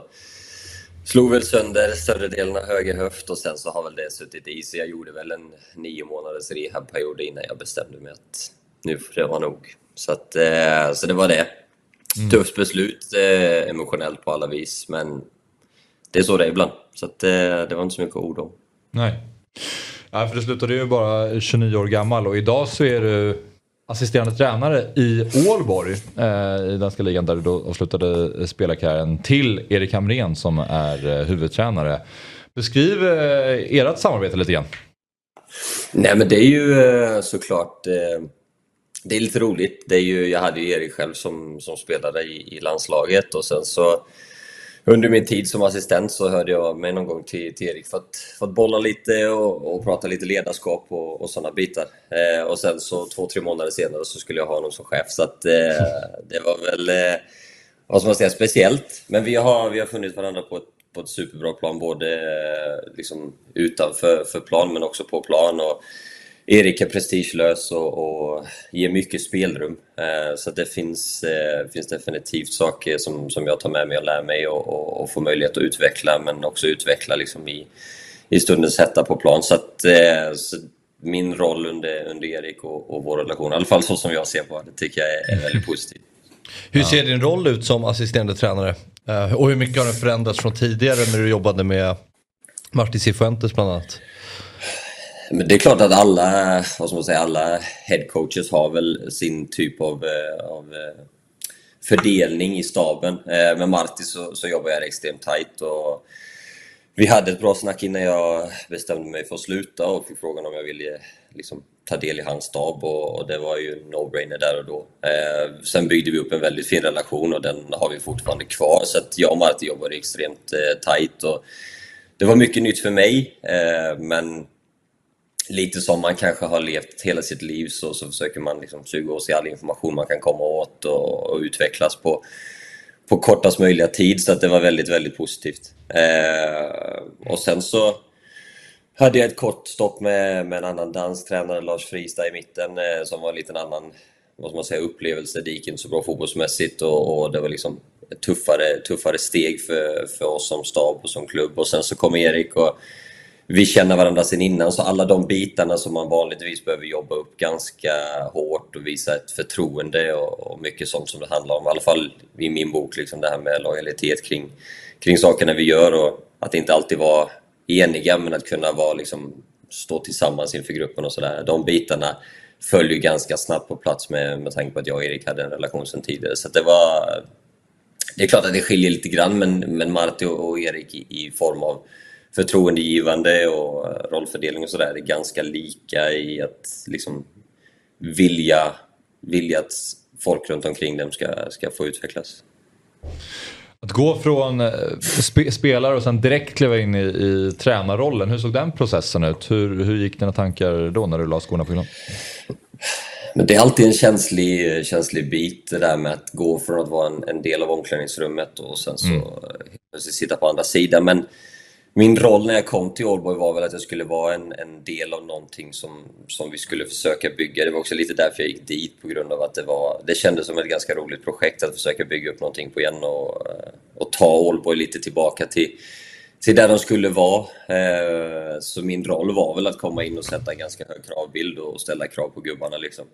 Slog väl sönder större delen av höger höft och sen så har väl det suttit i sig. Jag gjorde väl en nio månaders rehabperiod innan jag bestämde mig att nu får det vara nog. Så, att, eh, så det var det. Tufft beslut eh, emotionellt på alla vis, men det är så det är ibland. Så att, eh, det var inte så mycket ord om. Nej. Ja, för du slutade ju bara 29 år gammal och idag så är du assisterande tränare i Ålborg eh, i danska ligan där du då avslutade spelarkarriären till Erik Hamrén som är eh, huvudtränare. Beskriv eh, ert samarbete lite grann. Nej men det är ju eh, såklart eh, Det är lite roligt. Det är ju, jag hade ju Erik själv som, som spelare i, i landslaget och sen så under min tid som assistent så hörde jag mig någon gång till, till Erik för att, för att bolla lite och, och prata lite ledarskap och, och sådana bitar. Eh, och sen så två, tre månader senare så skulle jag ha honom som chef så att eh, det var väl, eh, vad ska man säga, speciellt. Men vi har, vi har funnit varandra på ett, på ett superbra plan, både eh, liksom utanför för plan men också på plan. Och, Erik är prestigelös och, och ger mycket spelrum. Eh, så det finns, eh, finns definitivt saker som, som jag tar med mig och lär mig och, och, och får möjlighet att utveckla men också utveckla liksom i, i stundens hetta på plan. Så, att, eh, så min roll under, under Erik och, och vår relation, i alla fall så som jag ser på det, tycker jag är, är väldigt positiv. Hur ser din roll ut som assisterande tränare? Eh, och hur mycket har den förändrats från tidigare när du jobbade med Martin Cifuentes bland annat? Men det är klart att alla, vad ska man säga, alla headcoaches har väl sin typ av, eh, av eh, fördelning i staben. Eh, med Marti så, så jobbar jag extremt tight och vi hade ett bra snack innan jag bestämde mig för att sluta och fick frågan om jag ville liksom, ta del i hans stab och, och det var ju no-brainer där och då. Eh, sen byggde vi upp en väldigt fin relation och den har vi fortfarande kvar så att jag och Marti jobbade extremt eh, tight och det var mycket nytt för mig eh, men lite som man kanske har levt hela sitt liv så, så försöker man liksom suga åt sig all information man kan komma åt och, och utvecklas på, på kortast möjliga tid. Så att det var väldigt, väldigt positivt. Eh, och sen så hade jag ett kort stopp med, med en annan dansk tränare, Lars Fristad i mitten, eh, som var en liten annan vad ska man säga, upplevelse. Det gick inte så bra fotbollsmässigt och, och det var liksom ett tuffare, tuffare steg för, för oss som stab och som klubb. Och sen så kom Erik och vi känner varandra sedan innan, så alla de bitarna som man vanligtvis behöver jobba upp ganska hårt och visa ett förtroende och, och mycket sånt som det handlar om. I alla fall i min bok, liksom det här med lojalitet kring, kring sakerna vi gör och att inte alltid vara eniga men att kunna vara, liksom, stå tillsammans inför gruppen och sådär. De bitarna föll ju ganska snabbt på plats med, med tanke på att jag och Erik hade en relation sedan tidigare. Så det var... Det är klart att det skiljer lite grann men, men Marti och, och Erik i, i form av förtroendegivande och rollfördelning och sådär är ganska lika i att liksom vilja, vilja att folk runt omkring dem ska, ska få utvecklas. Att gå från eh, spe spelare och sen direkt kliva in i, i tränarrollen, hur såg den processen ut? Hur, hur gick dina tankar då när du la skorna på hyllan? Men det är alltid en känslig, känslig bit det där med att gå från att vara en, en del av omklädningsrummet och sen så mm. sitta på andra sidan. Men min roll när jag kom till Allboy var väl att jag skulle vara en, en del av någonting som, som vi skulle försöka bygga. Det var också lite därför jag gick dit på grund av att det var... Det kändes som ett ganska roligt projekt att försöka bygga upp någonting på igen och, eh, och ta Allboy lite tillbaka till, till där de skulle vara. Eh, så min roll var väl att komma in och sätta en ganska hög kravbild och ställa krav på gubbarna liksom.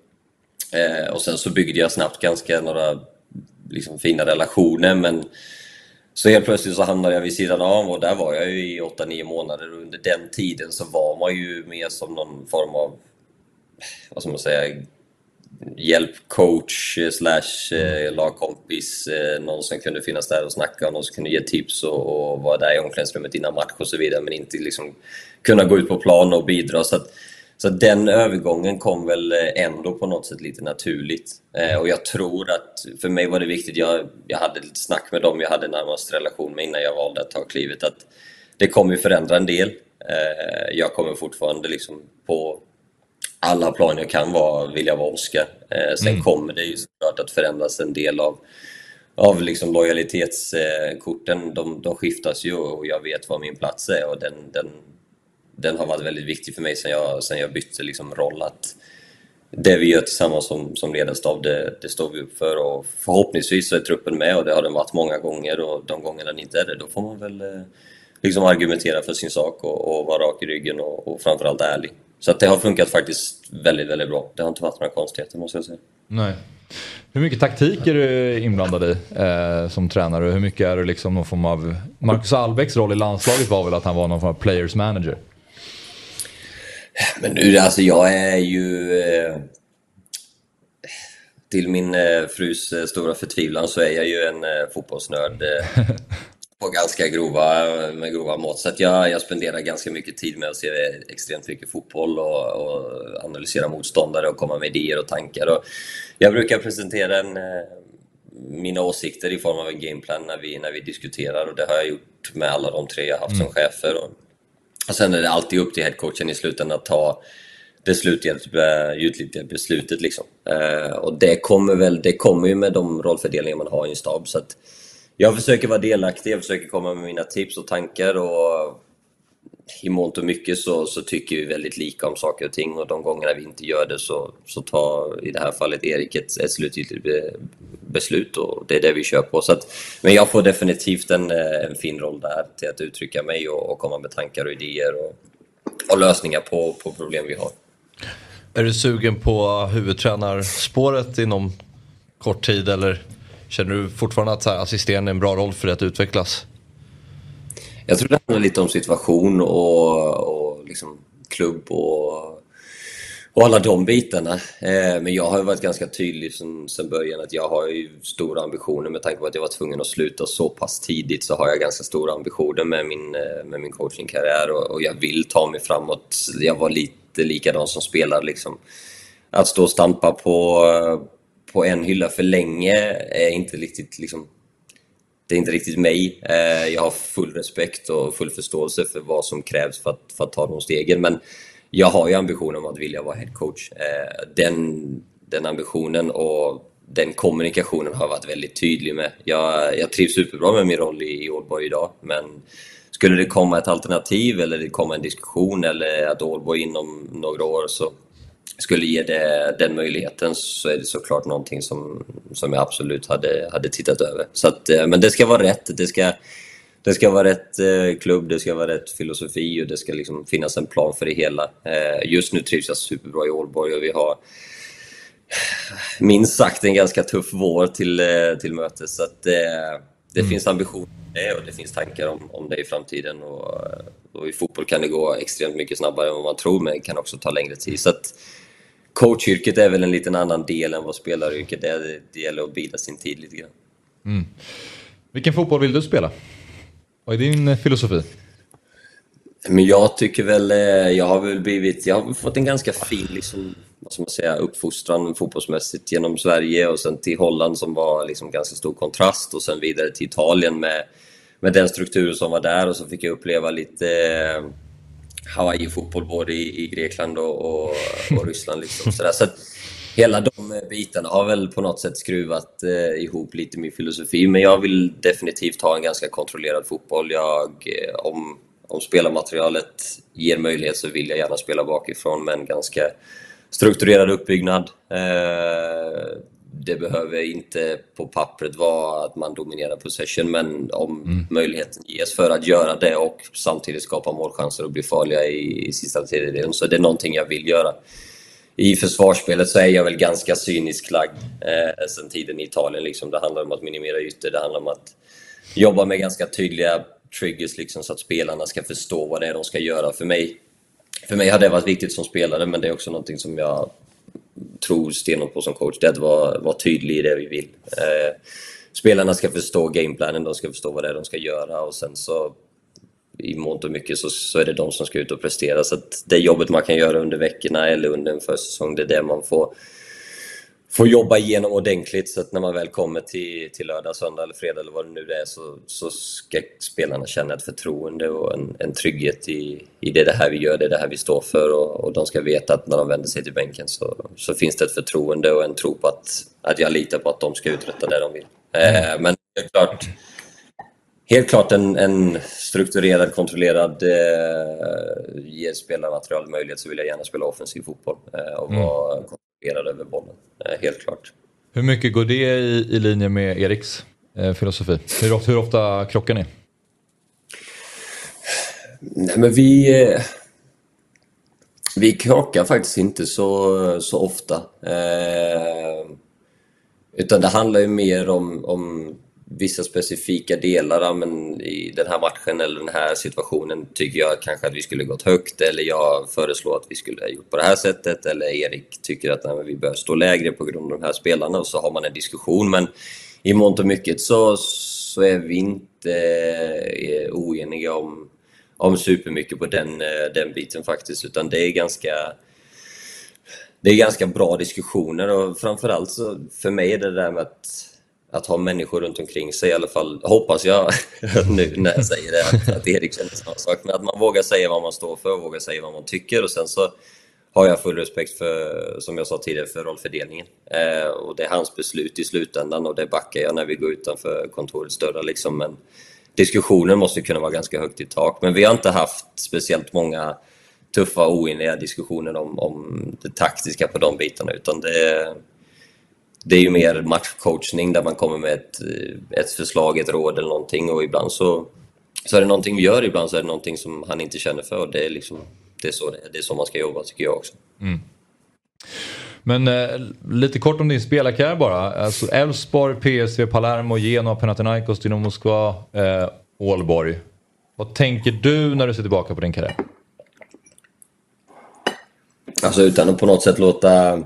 Eh, och sen så byggde jag snabbt ganska några liksom, fina relationer men så helt plötsligt så hamnade jag vid sidan av och där var jag ju i 8-9 månader och under den tiden så var man ju mer som någon form av, vad ska man säga, hjälpcoach slash eh, lagkompis. Eh, någon som kunde finnas där och snacka och någon som kunde ge tips och, och vara där i omklädningsrummet innan match och så vidare men inte liksom kunna gå ut på plan och bidra. Så att, så den övergången kom väl eh, ändå på något sätt lite naturligt. Eh, och jag tror att för mig var det viktigt, jag, jag hade lite snack med dem jag hade närmast relation med innan jag valde att ta klivet, att det kommer ju förändra en del. Eh, jag kommer fortfarande liksom på alla plan jag kan vara, vilja vara Oskar. Eh, sen mm. kommer det ju såklart att förändras en del av av liksom lojalitetskorten, de, de skiftas ju och jag vet vad min plats är och den, den, den har varit väldigt viktig för mig sen jag, sen jag bytte liksom roll. Att det vi gör tillsammans som, som ledarstab, det, det står vi upp för och förhoppningsvis så är truppen med och det har den varit många gånger och de gångerna den inte är det, då får man väl eh, liksom argumentera för sin sak och, och vara rak i ryggen och, och framförallt ärlig. Så att det har funkat faktiskt väldigt, väldigt bra. Det har inte varit några konstigheter måste jag säga. Nej. Hur mycket taktik är du inblandad i eh, som tränare? Hur mycket är du liksom någon form av... Marcus Albecks roll i landslaget var väl att han var någon form av players manager? Men nu, alltså jag är ju... Eh, till min eh, frus eh, stora förtvivlan så är jag ju en eh, fotbollsnörd på ganska grova, med grova mått. Så jag, jag spenderar ganska mycket tid med att se extremt mycket fotboll och, och analysera motståndare och komma med idéer och tankar. Och jag brukar presentera en, mina åsikter i form av en gameplan när vi, när vi diskuterar och det har jag gjort med alla de tre jag haft mm. som chefer. Och, och sen är det alltid upp till headcoachen i slutändan att ta det slutgiltiga eh, beslutet. Liksom. Eh, och det kommer, väl, det kommer ju med de rollfördelningar man har i en stab. Så att jag försöker vara delaktig, jag försöker komma med mina tips och tankar och i mångt och mycket så, så tycker vi väldigt lika om saker och ting och de gångerna vi inte gör det så, så tar i det här fallet Erik ett, ett slutgiltigt be, beslut och det är det vi kör på. Så att, men jag får definitivt en, eh, en fin roll där till att uttrycka mig och, och komma med tankar och idéer och, och lösningar på, på problem vi har. Är du sugen på huvudtränarspåret inom kort tid eller känner du fortfarande att assisterande är en bra roll för dig att utvecklas? Jag tror det handlar lite om situation och, och liksom klubb och, och alla de bitarna. Eh, men jag har varit ganska tydlig sen, sen början att jag har ju stora ambitioner med tanke på att jag var tvungen att sluta så pass tidigt så har jag ganska stora ambitioner med min, eh, med min coachingkarriär och, och jag vill ta mig framåt. Jag var lite likadan som spelare liksom. Att stå och stampa på, eh, på en hylla för länge är inte riktigt liksom, det är inte riktigt mig. Eh, jag har full respekt och full förståelse för vad som krävs för att, för att ta de stegen. Men jag har ju ambitionen om att vilja vara headcoach. Eh, den, den ambitionen och den kommunikationen har jag varit väldigt tydlig med. Jag, jag trivs superbra med min roll i, i Ålborg idag, men skulle det komma ett alternativ eller det komma en diskussion eller att Ålborg inom några år så skulle ge det, den möjligheten så är det såklart någonting som, som jag absolut hade, hade tittat över. Så att, eh, men det ska vara rätt. Det ska, det ska vara rätt eh, klubb, det ska vara rätt filosofi och det ska liksom finnas en plan för det hela. Eh, just nu trivs jag superbra i Ålborg och vi har minst sagt en ganska tuff vår till, till mötes. Så att det, det mm. finns ambitioner och det finns tankar om, om det i framtiden. Och, och I fotboll kan det gå extremt mycket snabbare än vad man tror, men det kan också ta längre tid. Så att, coachyrket är väl en liten annan del än vad spelaryrket är. Det gäller att bida sin tid lite grann. Mm. Vilken fotboll vill du spela? Vad är din eh, filosofi? Men jag tycker väl, eh, jag har väl blivit, jag har fått en ganska fin liksom, vad ska man säga, uppfostran fotbollsmässigt genom Sverige och sen till Holland som var liksom ganska stor kontrast och sen vidare till Italien med, med den struktur som var där och så fick jag uppleva lite eh, Hawaii-fotboll både i, i Grekland och, och, och Ryssland. Liksom. Så, där. så att, hela de eh, bitarna har väl på något sätt skruvat eh, ihop lite min filosofi. Men jag vill definitivt ha en ganska kontrollerad fotboll. Jag, eh, om, om spelarmaterialet ger möjlighet så vill jag gärna spela bakifrån med en ganska strukturerad uppbyggnad. Eh, det behöver inte på pappret vara att man dominerar possession, men om mm. möjligheten ges för att göra det och samtidigt skapa målchanser och bli farliga i, i sista tredjedelen, så det är någonting jag vill göra. I försvarsspelet så är jag väl ganska cynisk lagd eh, sen tiden i Italien. Liksom. Det handlar om att minimera ytor, det handlar om att jobba med ganska tydliga triggers liksom, så att spelarna ska förstå vad det är de ska göra. För mig, för mig har det varit viktigt som spelare, men det är också någonting som jag tror stenhårt på som coach. Det är att vara, vara tydlig i det vi vill. Eh, spelarna ska förstå gameplanen, de ska förstå vad det är de ska göra och sen så i mångt och mycket så, så är det de som ska ut och prestera. Så att det jobbet man kan göra under veckorna eller under en försäsong, det är det man får, får jobba igenom ordentligt. Så att när man väl kommer till, till lördag, söndag eller fredag eller vad det nu är så, så ska spelarna känna ett förtroende och en, en trygghet i, i det, det här vi gör, det, det här vi står för. Och, och de ska veta att när de vänder sig till bänken så, så finns det ett förtroende och en tro på att, att jag litar på att de ska uträtta det de vill. Eh, men det är klart, helt klart en, en strukturerad, kontrollerad, eh, ger spelarmaterial möjlighet så vill jag gärna spela offensiv fotboll eh, och mm. Kontrollerad över bollen. Eh, helt klart. Hur mycket går det i, i linje med Eriks eh, filosofi? Hur, hur ofta krockar ni? Nej, men vi... Eh, vi krockar faktiskt inte så, så ofta. Eh, utan det handlar ju mer om, om vissa specifika delar, men i den här matchen eller den här situationen tycker jag kanske att vi skulle gått högt eller jag föreslår att vi skulle ha gjort på det här sättet eller Erik tycker att nej, vi bör stå lägre på grund av de här spelarna och så har man en diskussion. Men i mångt och mycket så, så är vi inte eh, oeniga om, om supermycket på den, eh, den biten faktiskt, utan det är ganska det är ganska bra diskussioner och framförallt så för mig är det där med att att ha människor runt omkring sig i alla fall, hoppas jag nu när jag säger det, att, att Erik känner samma sak. Men att man vågar säga vad man står för och vågar säga vad man tycker och sen så har jag full respekt för, som jag sa tidigare, för rollfördelningen. Eh, och det är hans beslut i slutändan och det backar jag när vi går utanför kontorets dörrar liksom. Men diskussionen måste kunna vara ganska högt i tak. Men vi har inte haft speciellt många tuffa och oeniga diskussioner om, om det taktiska på de bitarna utan det det är ju mer matchcoachning där man kommer med ett, ett förslag, ett råd eller någonting och ibland så, så är det någonting vi gör, ibland så är det någonting som han inte känner för. Det är, liksom, det är, så, det, är så man ska jobba tycker jag också. Mm. Men eh, lite kort om din spelarkarriär bara. Alltså Elfsborg, PSV, Palermo, Genoa, Panathinaikos, Dynamo Moskva, eh, Ålborg. Vad tänker du när du ser tillbaka på din karriär? Alltså utan att på något sätt låta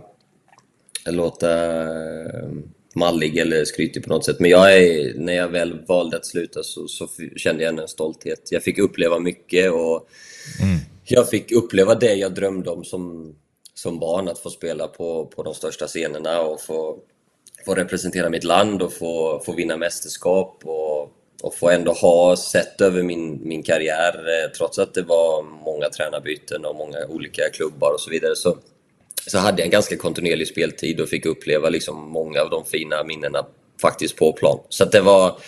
låta eh, mallig eller skrytig på något sätt. Men jag är, när jag väl valde att sluta så, så kände jag en stolthet. Jag fick uppleva mycket och mm. jag fick uppleva det jag drömde om som, som barn. Att få spela på, på de största scenerna och få, få representera mitt land och få, få vinna mästerskap. Och, och få ändå ha sett över min, min karriär, eh, trots att det var många tränarbyten och många olika klubbar och så vidare, så så hade jag en ganska kontinuerlig speltid och fick uppleva liksom många av de fina minnena faktiskt på plan. Så det var...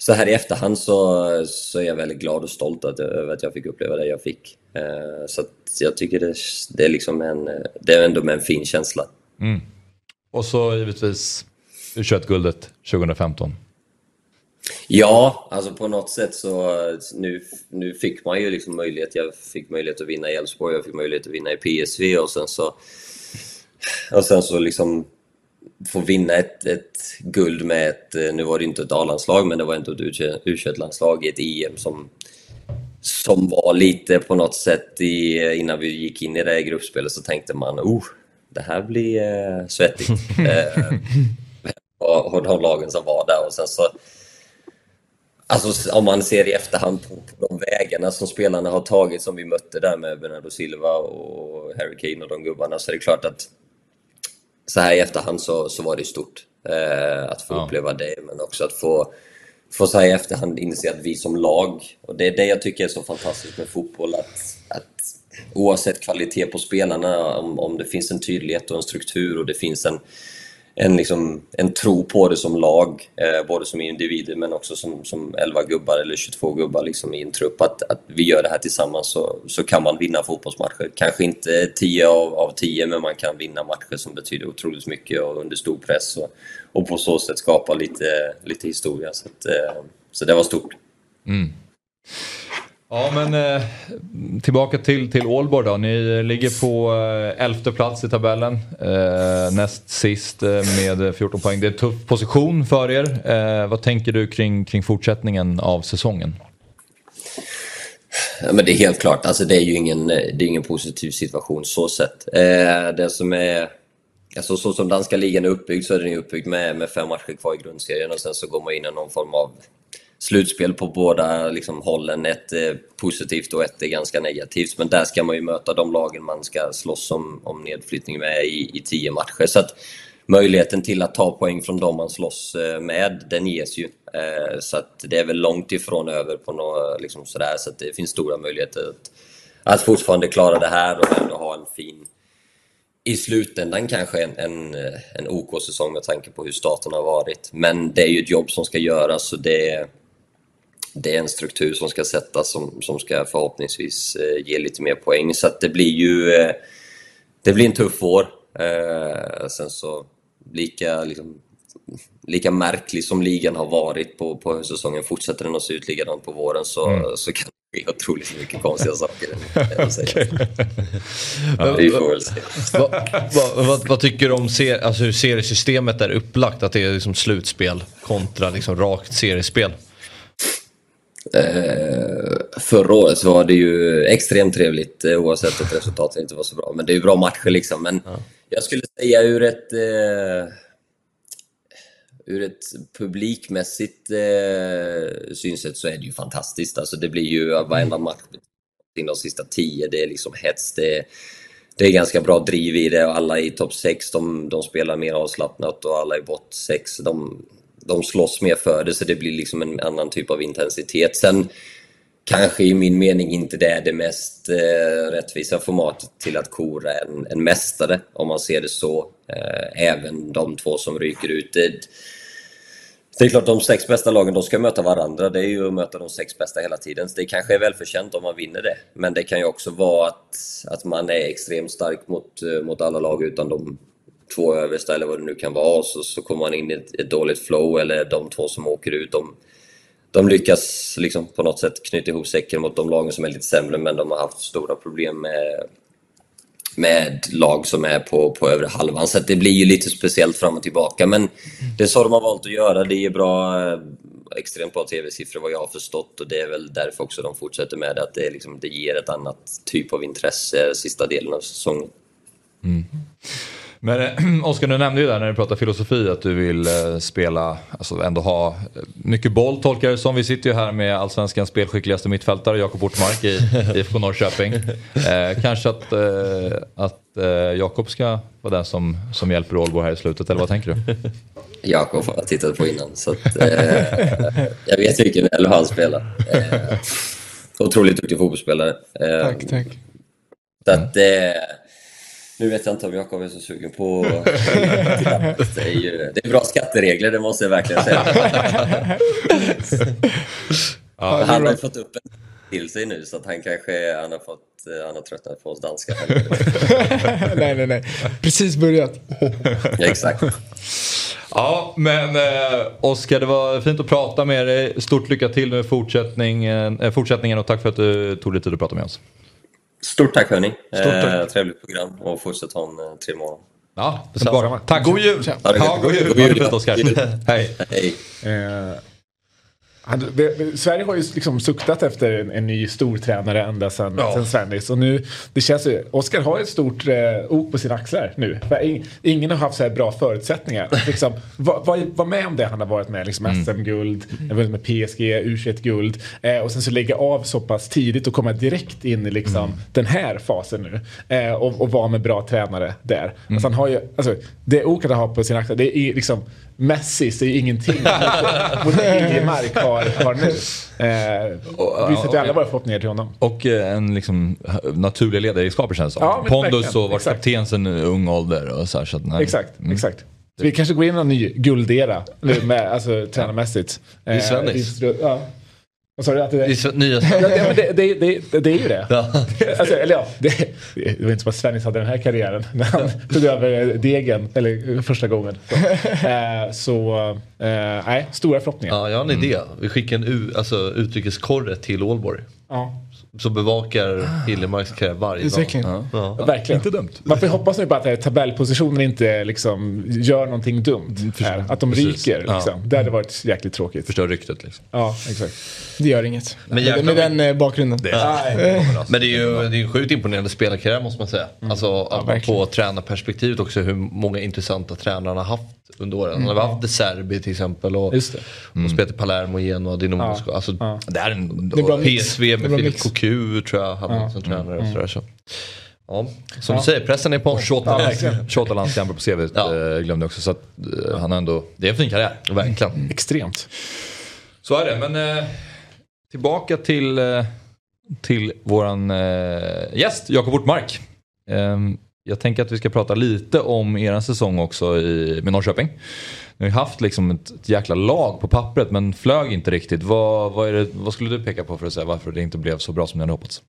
Så här i efterhand så, så är jag väldigt glad och stolt att, över att jag fick uppleva det jag fick. Eh, så jag tycker det, det, är liksom en, det är ändå med en fin känsla. Mm. Och så givetvis U21-guldet 2015. Ja, alltså på något sätt så nu, nu fick man ju liksom möjlighet. Jag fick möjlighet att vinna i Elfsborg, jag fick möjlighet att vinna i PSV och sen så och sen så liksom få vinna ett, ett guld med ett, nu var det inte ett A-landslag, men det var ändå ett U21-landslag i ett EM som, som var lite på något sätt i, innan vi gick in i det här gruppspelet så tänkte man oh, det här blir eh, svettigt. eh, och, och de lagen som var där och sen så Alltså om man ser i efterhand på, på de vägarna som spelarna har tagit som vi mötte där med Bernardo Silva och Harry Kane och de gubbarna så är det klart att så här i efterhand så, så var det stort eh, att få Ja. uppleva det men också att få, få så här i efterhand inse att vi som lag och det är det jag tycker är så fantastiskt med fotboll att, att oavsett kvalitet på spelarna om, om det finns en tydlighet och en struktur och det finns en en, liksom, en tro på det som lag, eh, både som individer men också som, som 11 gubbar eller 22 gubbar liksom, i en trupp. Att, att vi gör det här tillsammans så, så kan man vinna fotbollsmatcher. Kanske inte 10 av, av 10 men man kan vinna matcher som betyder otroligt mycket och under stor press och, och på så sätt skapa lite, lite historia. Så, att, eh, så det var stort. Mm. Ja men eh, tillbaka till, till Ålborg då. Ni ligger på eh, elfte plats i tabellen. Eh, näst sist eh, med 14 poäng. Det är en tuff position för er. Eh, vad tänker du kring, kring fortsättningen av säsongen? Ja, men det är helt klart, alltså det är ju ingen, det är ingen positiv situation så sett. Eh, det som är, alltså så som danska ligan är uppbyggd så är den uppbyggd med, med fem matcher kvar i grundserien och sen så går man in i någon form av slutspel på båda liksom, hållen. Ett är positivt och ett är ganska negativt. Men där ska man ju möta de lagen man ska slåss om, om nedflyttning med i, i tio matcher. Så att möjligheten till att ta poäng från de man slåss eh, med, den ges ju. Eh, Så att det är väl långt ifrån över på något, liksom sådär. Så att det finns stora möjligheter att, att fortfarande klara det här och ändå ha en fin i slutändan kanske en, en, en OK-säsong med tanke på hur starten har varit. Men det är ju ett jobb som ska göras så det, det är en struktur som ska sättas som, som ska förhoppningsvis eh, ge lite mer poäng. Så det blir ju eh, det blir en tuff vår. Eh, sen så lika, liksom, lika märklig som ligan har varit på, på höstsäsongen, fortsätter den att se ut likadant på våren så, så kan det ske otroligt mycket konstiga saker. jag säger. Ja, vi får väl se. vad, vad, vad, vad tycker du om ser, alltså hur seriesystemet är upplagt? Att det är liksom slutspel kontra liksom rakt seriespel? Eh, förra året så var det ju extremt trevligt eh, oavsett att resultatet inte var så bra. Men det är ju bra matcher liksom. Men jag skulle säga ur ett, eh, ur ett publikmässigt eh, synsätt så är det ju fantastiskt. Alltså det blir ju varenda match in de sista tio. Det är liksom hets. Det är, det är ganska bra driv i det och alla i topp 6 de, de spelar mer avslappnat och alla i bott 6 de, de slåss mer för det så det blir liksom en annan typ av intensitet. Sen kanske i min mening inte det är det mest eh, rättvisa formatet till att kora en, en mästare om man ser det så. Eh, även de två som ryker ut. Det, det är klart, de sex bästa lagen de ska möta varandra. Det är ju att möta de sex bästa hela tiden. Så det kanske är välförtjänt om man vinner det. Men det kan ju också vara att, att man är extremt stark mot, eh, mot alla lag utan de två översta eller vad det nu kan vara. Så, så kommer man in i ett, ett dåligt flow eller de två som åker ut. De, de lyckas liksom på något sätt knyta ihop säcken mot de lagen som är lite sämre men de har haft stora problem med, med lag som är på, på övre halvan. Så det blir ju lite speciellt fram och tillbaka. Men det är så de har valt att göra. Det är bra, eh, extremt bra tv-siffror vad jag har förstått och det är väl därför också de fortsätter med det. Att det, liksom, det ger ett annat typ av intresse sista delen av säsongen. Mm. Men eh, Oskar, du nämnde ju där när du pratade filosofi att du vill eh, spela, alltså ändå ha eh, mycket boll tolkar som. Vi sitter ju här med allsvenskans spelskickligaste mittfältare Jakob Ortmark i IFK Norrköping. Eh, kanske att, eh, att eh, Jakob ska vara den som, som hjälper Ålborg här i slutet, eller vad tänker du? Jakob har jag tittat på innan så att, eh, jag vet mycket väl hur han spelar. Eh, otroligt duktig fotbollsspelare. Eh, Tack, tack. Så att, eh, nu vet jag inte om Jakob är så sugen på det är, ju, det är bra skatteregler, det måste jag verkligen säga. han har fått upp en till sig nu så att han kanske han har, fått, han har tröttnat på oss danskar. nej, nej, nej. Precis börjat. ja, exakt. Ja, men eh, Oskar, det var fint att prata med dig. Stort lycka till med fortsättningen, eh, fortsättningen och tack för att du tog dig tid att prata med oss. Stort tack hörni. Stort tack. Eh, trevligt program och fortsätt ha en eh, trevlig morgon. Ja, Detsamma. Tack. God jul! Ja, god jul. God jul. fint Oskar. God jul. Hej. Hej. Eh, Han, det, Sverige har ju liksom suktat efter en, en ny stor tränare ända sedan Ja. sen Svennis. Och nu, det känns ju, Oskar har ett stort eh, ok på sina axlar nu. Ing- Ingen har haft så här bra förutsättningar. Liksom, var, var, var med om det han har varit med. Liksom SM-guld, mm. med PSG, U21-guld. Eh, och sen så lägga av så pass tidigt och komma direkt in i liksom den här fasen nu. Eh, och, och vara med bra tränare där. Alltså han har ju, alltså, det oket han har på sina axlar, det är liksom Messi, det är ju ingenting mot- det Iljemark har, har nu. Eh, vi sätter alla våra förhoppningar till honom. Och eh, en liksom naturlig ledaregenskaper känns det. Ja, Pondus och varit kapten sen ung ålder. Och så här, så att. Exakt, exakt. Så vi kanske går in i en ny guldera med, alltså, tränarmässigt. I Svennis. Eh, ja. Vad sa du? Att det, Det är så- nya Ja, det, men det, det, det, det är ju det. Ja. Alltså, eller ja, det, det var inte som att Svennis hade den här karriären när han tog över degen, eller första gången. Så, eh, så eh, nej, stora förhoppningar. Ja, jag har en idé. Vi skickar en u- alltså, utrikeskorre till Ålborg. Ja, Så bevakar Hiljemarks karriär varje dag. Utveckling. Ja. verkligen. Inte dumt. Man får ju hoppas nu bara att det här tabellpositionen inte liksom gör någonting dumt. Här. Att de Precis. ryker. Ja. Liksom. Det hade varit jäkligt tråkigt. Förstör ryktet liksom. Ja, exakt. Det gör inget. Men med, jäklar med den eh, bakgrunden. Men det är ju det är en sjukt imponerande spelarkarriär måste man säga. Alltså att man verkligen. på tränarperspektivet också hur många intressanta tränare han har haft under åren. Han har haft De Serbi till exempel och, Just det. och spelat i Palermo, Genoa, Dinamo Ja. Moskva. Alltså, Ja. Det är en... Det är. PSV med mix. Cocu tror jag hade som tränare och sådär. Så. Ja, som Ja. du säger, pressen är på honom. 28, verkligen. 28 landskamper på CV Ja. eh, glömde jag också. Så att, eh, han ändå... Det är en fin karriär. Verkligen. Extremt. Så är det, men eh, tillbaka till, till våran gäst, Jakob Ortmark. Eh, jag tänker att vi ska prata lite om er säsong också i, med Norrköping. Ni har ju haft liksom ett, ett jäkla lag på pappret men flög inte riktigt. Vad, vad, det, vad skulle du peka på för att säga varför det inte blev så bra som ni hade hoppats?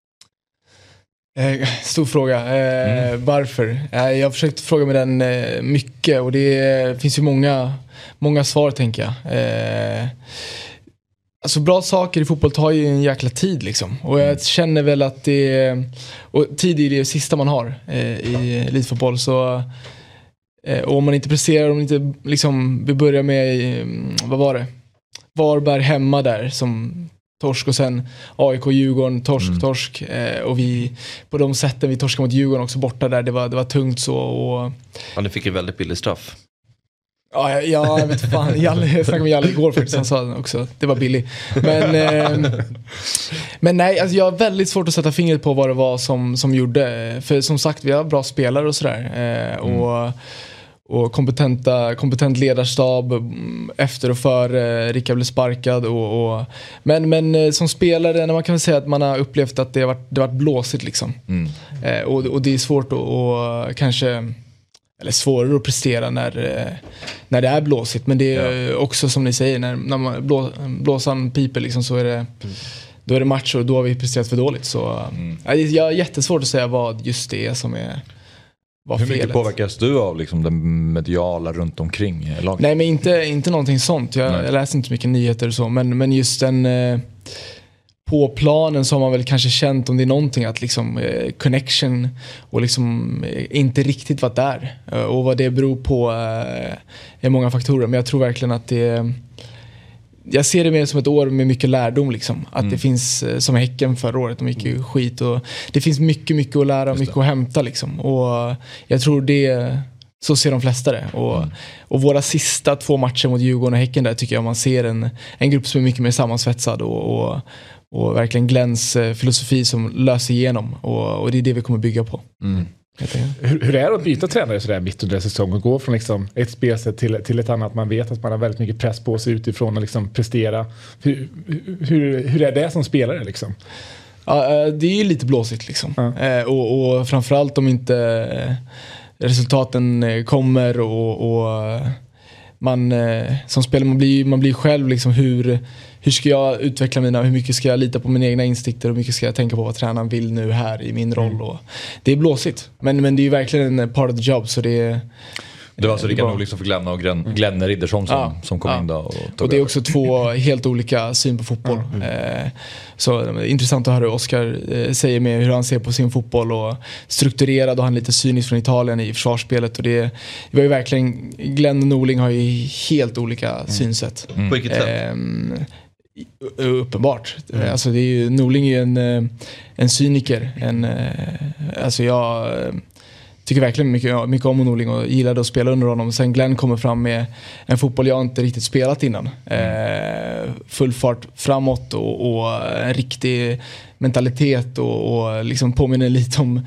Eh, stor fråga. Eh, Mm. Varför? Eh, jag har försökt fråga mig den eh, mycket och det finns ju många, många svar tänker jag. Alltså bra saker i fotboll tar ju en jäkla tid liksom. Och jag känner väl att det och tid är det sista man har eh, i elitfotboll. Så eh, och om man inte presterar, om man inte liksom, vi börjar med, eh, vad var det? Varberg hemma där som torsk och sen AIK, Djurgården, torsk, torsk. Eh, och vi, på de sätten vi torskade mot Djurgården också borta där, det var, det var tungt så. Och, Ja, ni fick ju väldigt billig straff. Ja, jag- ja, jag vet fan. Jalle, jag snackade med Jalle igår faktiskt, han sa också att det var billigt. Men, eh, men nej, alltså jag har väldigt svårt att sätta fingret på vad det var som, som gjorde. För som sagt, vi har bra spelare och sådär. Eh, och, och kompetenta, kompetent ledarstab mm, efter och före Rickard blev sparkad. Och, och, men, men eh, som spelare, man kan väl säga att man har upplevt att det har varit, det har varit blåsigt liksom. Eh, och, och det är svårt att och kanske, eller svårare att prestera när, eh, när det är blåsigt. Men det är också som ni säger, när, när man, blå, blåsan piper liksom så är det då är det match och då har vi presterat för dåligt. Så, ja, det- jag har jättesvårt att säga vad just det är som är var Hur mycket felet. påverkas du av liksom, den mediala runt omkring eh, laget? Nej men inte, inte någonting sånt. Jag, Nej. jag läser inte så mycket nyheter och så. Men, men just den... Eh, på planen så har man väl kanske känt om det är någonting att liksom eh, connection och liksom eh, inte riktigt varit där. Eh, och vad det beror på eh, är många faktorer. Men jag tror verkligen att det jag ser det mer som ett år med mycket lärdom. Liksom. Att det finns, eh, som Häcken förra året, de gick ju skit. Och det finns mycket, mycket att lära och mycket att hämta. Liksom. Och jag tror det, så ser de flesta det. Och, och våra sista två matcher mot Djurgården och Häcken där tycker jag man ser en, en grupp som är mycket mer sammansvetsad. Och, och, och verkligen Glens eh, filosofi som löser igenom. Och, och det är det vi kommer bygga på. enkelt. Hur, hur är det att byta tränare sådär mitt under säsongen och gå från liksom ett spelsätt till, till ett annat? Man vet att man har väldigt mycket press på sig utifrån och liksom prestera. Hur, hur, hur är det som spelare liksom? Ja, eh, det är ju lite blåsigt liksom. Eh, och, och framförallt om inte resultaten kommer och, och man som spelare man blir, man blir själv liksom hur, hur ska jag utveckla mina, hur mycket ska jag lita på mina egna instinkter och hur mycket ska jag tänka på vad tränaren vill nu här i min roll. Och, det är blåsigt men, men det är ju verkligen en part of the job så det är Det var alltså Rickard. Norling som fick lämna och Glenn, Glenn Riddersson som, Ja, som kom ja. in då. Och, tog Och det är över. också två helt olika syn på fotboll. Eh, så eh, intressant att höra hur Oskar eh, säger med hur han ser på sin fotboll och strukturerad och han är lite cynisk från Italien i försvarsspelet. Och det, det var ju verkligen, Glenn och Norling har ju helt olika synsätt. På vilket sätt? Ehm, Uppenbart. uppenbart. Alltså det är ju, Norling är ju en, eh, en cyniker. En, eh, alltså jag tycker verkligen mycket, mycket om Norling och gillade att spela under honom. Sen Glenn kommer fram med en fotboll jag inte riktigt spelat innan. Mm. full fart framåt och, och en riktig mentalitet och, och liksom påminner lite om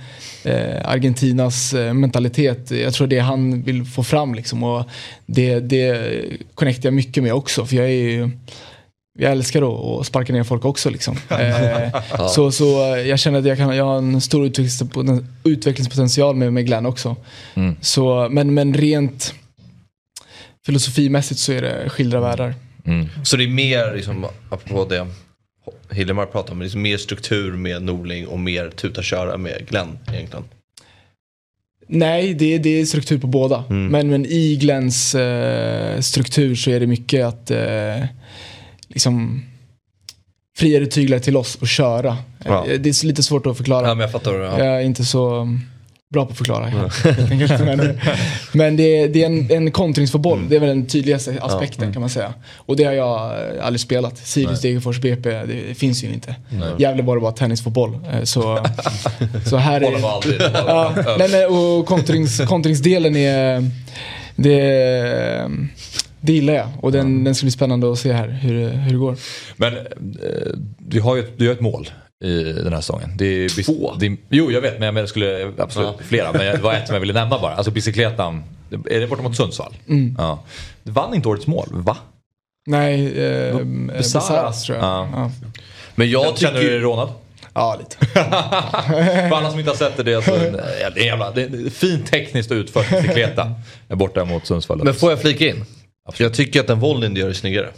eh, Argentinas mentalitet. Jag tror det är han vill få fram liksom och det, det connectar jag mycket med också för jag är ju jag älskar att sparka ner folk också. Liksom. Eh, så, så jag känner att jag, kan, jag har en stor utvecklingspotential, med, med Glenn också. Så, men, men rent filosofimässigt så är det skilda världar. Så det är mer, liksom, apropå det Hillemar pratar om, det är liksom mer struktur med Norling och mer tuta köra med Glenn egentligen. Nej, det, är- det är struktur på båda. Men, men i Glens eh, struktur så är det mycket att eh, liksom friare tyglar till oss och köra. Ja. Eh, Det är lite svårt att förklara. Ja men jag fattar. Ja. Jag är inte så mm, bra på att förklara. enkelt. men det, är, det är en, en kontringsfotboll. Det är väl den tydligaste aspekten kan man säga. Och det har jag eh, aldrig spelat. Sirius, Degerfors, BP, det finns ju inte. Gävle var det bara tennisfotboll. Eh, Så, så här är... var. Ja, nej, men, och kontrings, kontringsdelen är... Det, det gillar jag. Och den, den ska bli spännande att se här hur, hur det går. Men eh, du har ju ett, du har ett mål i den här säsongen. Det är, Två? Det är, jo jag vet men jag skulle absolut flera. Men det var ett som jag ville nämna bara. Alltså bicykletan. Är det borta mot Sundsvall? Ja. Du vann inte årets mål va? Nej, eh, Besaras, Besaras tror jag. ja. Ja. Men jag Känner du dig tycker... rånad? Ja, lite. För alla som inte har sett det, det är, alltså, en- ja, det är, jävla, det är fint tekniskt utfört bicykleta. Borta mot Sundsvall. Men får jag flika in? Jag tycker att den volleyn du gör är snyggare.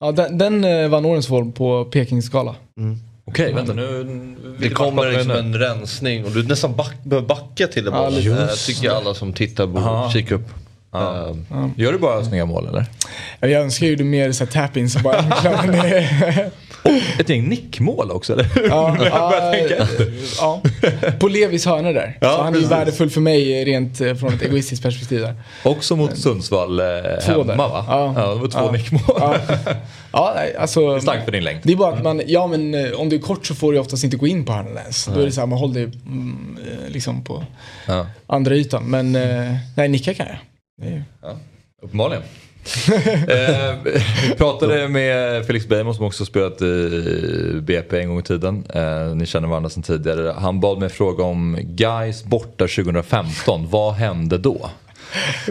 Ja, den, den eh, vann årens val på Pekingskala. Okej, vänta nu. Det kommer liksom en rensning och du nästan back, behöver backa till det bara. lite. Eh, tycker alla som tittar borde kika upp. Eh, Gör du bara snygga mål eller? Jag önskar ju det mer så här tap-ins bara Ett gäng nickmål också eller? ja, börjar tänka efter. ja, På Levis hörna där. Ja, så han är precis. värdefull för mig rent eh, från ett egoistiskt perspektiv där. Också mot Sundsvall eh, Två hemma där. va? Ja. Ja, det var två Ja. nickmål. Ja, ja nej, alltså. Det är starkt för din längd. Det är bara att man, ja men eh, om du är kort så får du oftast inte gå in på hörnan ens. Då är det så här, man håller dig mm, eh, liksom på Ja. andra ytan. Men nej, nicka kan jag. Det är ju- Uppenbarligen. eh, vi pratade med Felix Beijmo som också spelat i BP en gång i tiden. Eh, ni känner varandra sedan tidigare. Han bad mig fråga om Guys borta 2015. Vad hände då?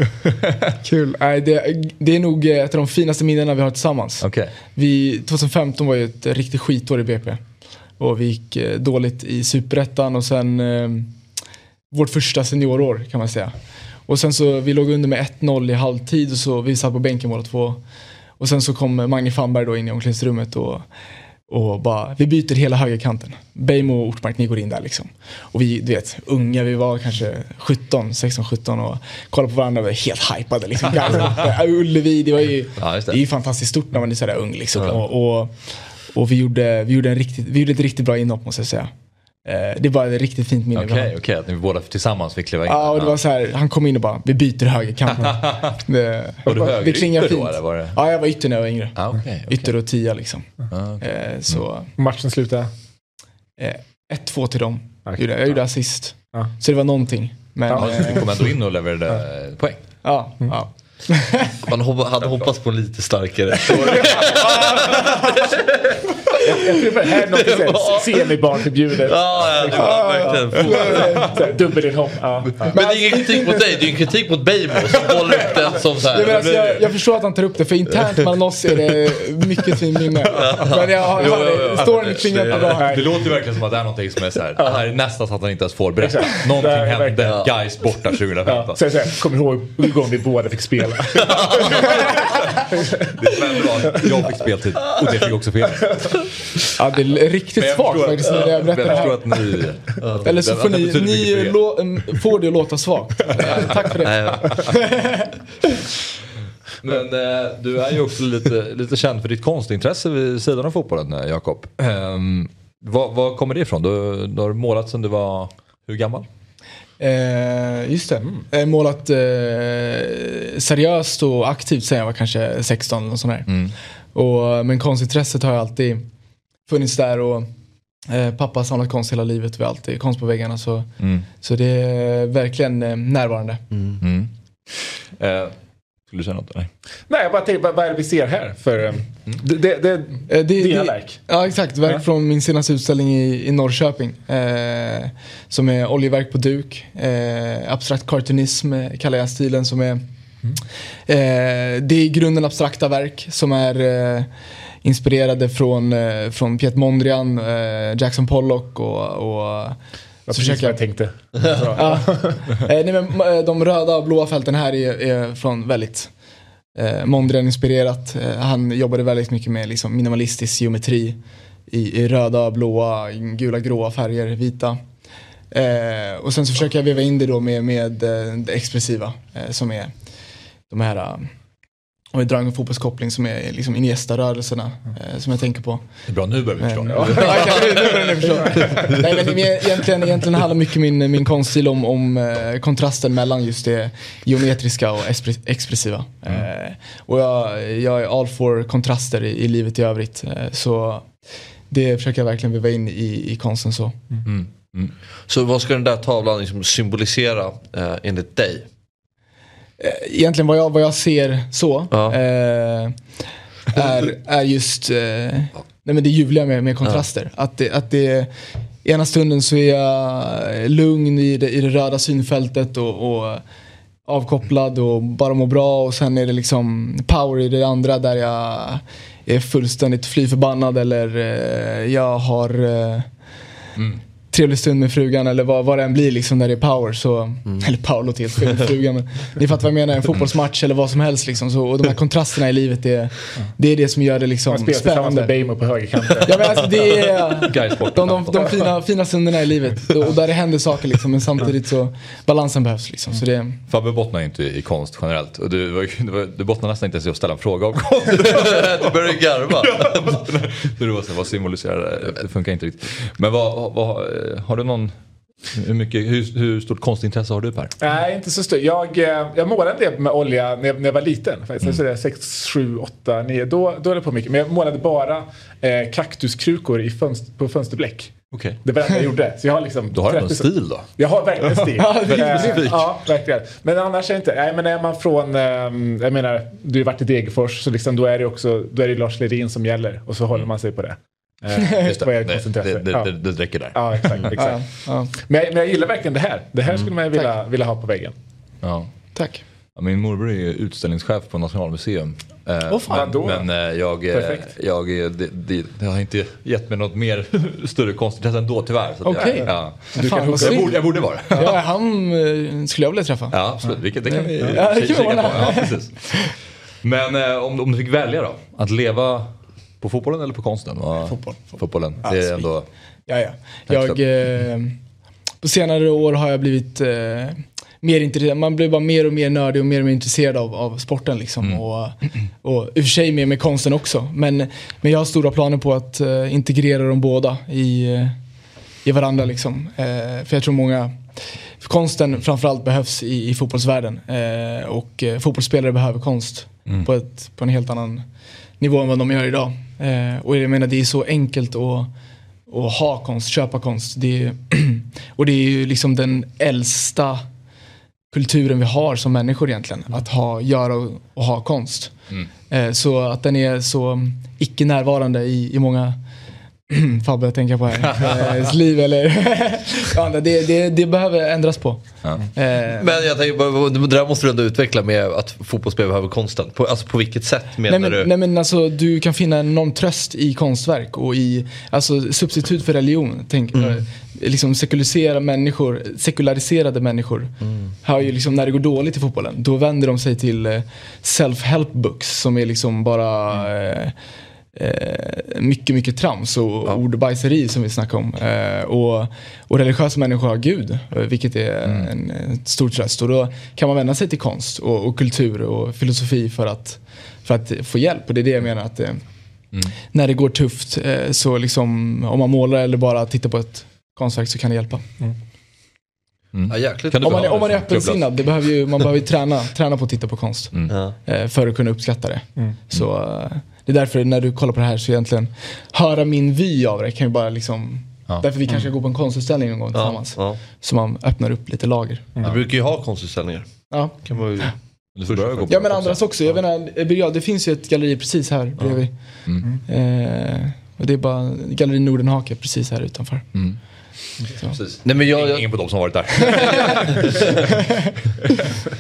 Kul. Nej, det, det är nog ett av de finaste minnena vi har tillsammans. Okej. Vi, 2015 var ju ett riktigt skitår i BP. Och vi gick eh, dåligt i superettan och sen vårt första seniorår kan man säga. Och sen så vi låg under med 1-0 i halvtid och så vi satt på bänken båda två. Och sen så kom Magne Famberg då in i omklädningsrummet och, och bara, vi byter hela högerkanten. Beijmo och Ortmark, ni går in där liksom. Och vi, du vet, unga, vi var kanske 17, 16, 17 och kollade på varandra och var helt hypade liksom. Ullevi, det var ju, Ja, det. det är ju fantastiskt stort när man är sådär ung liksom. Och, och, och vi gjorde, vi, gjorde en riktigt, vi gjorde ett riktigt bra inhopp måste jag säga. Eh, det var ett riktigt fint minne Okej, har. okej. Att ni båda tillsammans fick kliva in. Ja, och det var så här, han kom in och bara, vi byter högerkanten. det, Var du det högerytter klingar då, eller var det- Ja, jag var ytter när jag var yngre. Ah, okej, okej. Ytter och tia liksom. Ah, okej. Eh, så Matchen slutade. eh, 1-2 till dem. Okej. Gjorde, jag gjorde assist. Ja. Så det var någonting. Men, Ja, ja, Så du kom ändå in och levererade eh, poäng. ja, ja. Man hoppa, hade hoppats på en lite starkare. Jag tror det här är något semibarnförbjudet. ja, ja, det var verkligen. Så Dubbelinhopp. Ja. Ja. Men det är ingen kritik mot dig, det är en kritik mot Beijmo som håller upp den som så här. Jag, menar, alltså, jag, jag förstår att han tar upp det, för internt mellan oss är det mycket fint minne. Men jag har, jag har storyn klingar inte bra här. Det låter verkligen som att det är någonting som är så här. Det här är nästan så att han inte ens får berätta. Någonting hände, guys borta 2015. Ja. Så jag kommer ihåg en gång vi båda fick spela. Det är bra. Jag fick speltid och det fick också fel. Ja, det är riktigt jag svagt faktiskt när jag berättar jag det här. att ni... Eller så får ni, ni lå, får det att låta svagt. Tack för det. Men eh, du är ju också lite, lite känd för ditt konstintresse vid sidan av fotbollen, eh, Jakob. Um, vad, vad kommer det ifrån? Du, du har målat sedan du var hur gammal? Eh, just det. Jag har målat eh, seriöst och aktivt sen jag var kanske 16 eller sånt där. Och, men konstintresset har ju alltid funnits där och eh, pappa har samlat konst hela livet. Vi har alltid konst på väggarna. Så, så det är verkligen eh, närvarande. Mm. Eh, skulle du säga något? Nej. Nej, jag bara tänkte, vad vad är det vi ser här? För, um, det, det, det, Eh, det, dina det- verk. Ja exakt, verk Ja. från min senaste utställning i, i Norrköping. Eh, som är oljeverk på duk. Eh, abstrakt cartoonism eh, kallar jag stilen som är eh, Det är i grunden abstrakta verk som är eh, inspirerade från, eh, från Piet Mondrian, eh, Jackson Pollock och, och så precis vad jag tänkte. Ja. Eh, nej, men, eh, de röda och blåa fälten här är, är från väldigt eh, Mondrian-inspirerat. Eh, han jobbade väldigt mycket med liksom, minimalistisk geometri i, i röda, blåa, gula, gråa färger, vita. Eh, och sen så försöker jag veva in det då med, med det expressiva eh, som är de här eh, om vi drar en fotbollskoppling som är liksom Iniesta-rörelserna eh, som jag tänker på. Det är bra, nu börjar vi förstå. Men, ja, okej, nu börjar ni förstå. Nej, men egentligen, egentligen handlar mycket min, min konststil om, om eh, kontrasten mellan just det geometriska och expre- expressiva. Eh, och jag, jag är all for kontraster i, i livet i övrigt. Eh, så det försöker jag verkligen väva in i, i konsten så. Så vad ska den där tavlan liksom symbolisera eh, enligt dig? Egentligen vad jag, vad jag ser så Ja. eh, är, är just eh, nej men det ljuvliga med, med kontraster. Att, det, att det, ena stunden så är jag lugn i det, i det röda synfältet och, och avkopplad och bara mår bra och sen är det liksom power i det andra där jag är fullständigt fly förbannad eller eh, jag har eh, trevlig stund med frugan eller vad, vad det än blir liksom när det är power. Så, Mm. Eller power låter helt fel med frugan. Men ni fattar vad jag menar, en fotbollsmatch eller vad som helst. Liksom, så, och de här kontrasterna i livet, det, det är det som gör det Man liksom spelar tillsammans med spännande. Bejmo på högerkanten. Ja, men alltså, det är de, de, de fina, fina stunderna i livet. Och där det händer saker liksom, men samtidigt så balansen behövs. Liksom, så det, Fabbe bottnar ju inte i konst generellt. Och du, du, bottnar nästan inte ens i att ställa en fråga om konst. du börjar garva. Så du var så vad symboliserar det? Det funkar inte riktigt. Men vad, vad, har du någon, hur, mycket, hur, hur stort konstintresse har du Per? Nej, inte så stort. Jag, eh, jag målade en del med olja när jag, när jag var liten. Faktiskt. Är 6, 7, 8, 9. Då, då höll jag på mycket. Men jag målade bara eh, kaktuskrukor i fönster, på fönsterbläck. Okej. Det var det jag gjorde. Så jag har liksom Du har ändå en 30 stil då? Jag har verkligen stil. Eh, ja, verkligen. Men annars är det inte. Nej, men är man från, ehm, jag menar, du har varit i Degerfors, så liksom, då är det också, då är det Lars Lerin som gäller. Och så håller man sig på det. Eh, Just vad är det, det det, konstintresse? det, Ja. det, det räcker där. Ja, exakt. ja, exakt. ja, Men, jag, men jag gillar verkligen det här. Det här skulle man ju vilja, vilja ha på väggen. Ja. tack. Min morbror är utställningschef på Nationalmuseum. Eh, Åh, fan, men då. men eh, jag, jag, det, det, det har inte gett mig något mer större konstintresse ändå tyvärr. så Okej. Jag, ja. Du Fan, vad jag, borde, jag borde vara. Ja, han skulle jag vilja träffa. Ja, absolut. Vilket, det kan vi Ja, kan kika på. Ja, precis. Men eh, om, om du fick välja då? Att leva på fotbollen eller på konsten? Vad- Fotboll. Fotbollen. Ja, Det är ändå... Ja, ja. Jag, eh, på senare år har jag blivit eh, mer intresserad. Man blir bara mer och mer nördig och mer och mer intresserad av, av sporten. Liksom. Mm. Och, och i och för sig med, med konsten också. Men, men jag har stora planer på att eh, integrera dem båda i, eh, i varandra. Liksom. Eh, för jag tror många konsten framförallt behövs i, i fotbollsvärlden. Eh, och eh, fotbollsspelare behöver konst Mm. på, ett, på en helt annan nivå än vad de gör idag. Eh, och jag menar det är så enkelt att och ha konst, köpa konst. Det är, och det är ju liksom den äldsta kulturen vi har som människor egentligen. Att ha, göra och, och ha konst. Eh, så att den är så icke närvarande i, i många Fabbe jag tänker på här. Eh, liv eller ja, det, det, det behöver ändras på. Ja. Eh, Men jag tänker, det där måste du ändå utveckla med att fotbollsspelare behöver konsten. På, alltså på vilket sätt menar nej, men, du? nej men alltså du kan finna enorm tröst i konstverk och i alltså, substitut för religion. Tänk, eh, liksom sekulisera människor, sekulariserade människor. Har ju liksom, när det går dåligt i fotbollen då vänder de sig till eh, self-help books som är liksom bara eh, eh, mycket, mycket trams och ordbajseri som vi snackade om. Eh, och, och religiösa människor har Gud, eh, vilket är en, en stor tröst. Och då kan man vända sig till konst och, och kultur och filosofi för att, för att få hjälp. Och det är det jag menar att eh, när det går tufft eh, så liksom om man målar eller bara tittar på ett konstverk så kan det hjälpa. Ja, jäkligt. Kan du Om man, om man är öppensinnad, det behöver ju, man behöver ju träna, träna på att titta på konst Ja. eh, för att kunna uppskatta det. Så, eh, Det är därför när du kollar på det här så egentligen höra min vy av det kan ju bara liksom Ja. Därför vi kanske ska gå på en konstutställning någon gång tillsammans. ja. Så man öppnar upp lite lager. Du brukar ju ha konstutställningar. Ja. Kan man ju... Du får börja gå på Ja men det andras också. Jag menar, eh, det finns ju ett galleri precis här bredvid. Mm. Eh, och det är bara Galleri Nordenhake precis här utanför. Mm. Precis. Nej, men jag, jag, Ingen på dem som har varit där.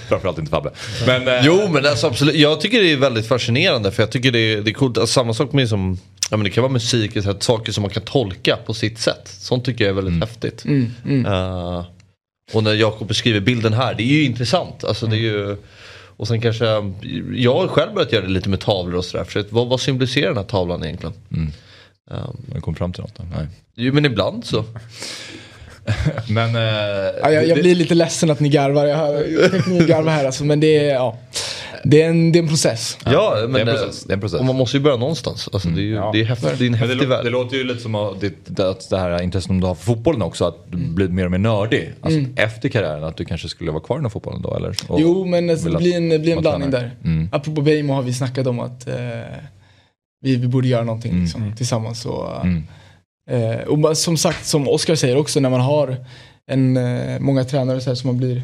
Framförallt inte Fabbe. Men, eh, Jo men alltså, absolut, jag tycker det är väldigt fascinerande för jag tycker det är, det är coolt. Alltså, samma sak med som, ja, men det kan vara musik, så här, saker som man kan tolka på sitt sätt. Sånt tycker jag är väldigt häftigt. Mm, mm. Eh, och när Jakob beskriver bilden här, det är ju intressant. Alltså, det är ju, och sen kanske, jag har själv börjat göra det lite med tavlor och sådär. För vad, vad symboliserar den här tavlan egentligen? Um, jag kom fram till något. där. Nej. jo men ibland så. Men... Eh, Ja, jag, jag det- blir lite ledsen att ni garvar. Jag hör tänker ni garvar här alltså, men det är, ja, det är, en, det är en process. Ja, men, det är en eh, process, det är en process. Och man måste ju börja någonstans. Alltså, det, är ju, det, är häftigt, det är en Men det, häftig det värld. låter ju lite som att det, det, att det här intresset som du har för fotbollen också, att du blir mer och mer nördig. Alltså efter karriären, att du kanske skulle vara kvar inom fotbollen då eller? Och Jo, men alltså, det blir en, det blir en blandning där. Mm. Apropå Beijmo har vi snackat om att eh, vi, vi borde göra någonting liksom, tillsammans. Och, Mm. eh, och som sagt, som Oskar säger också, när man har en, eh, många tränare så här, som man blir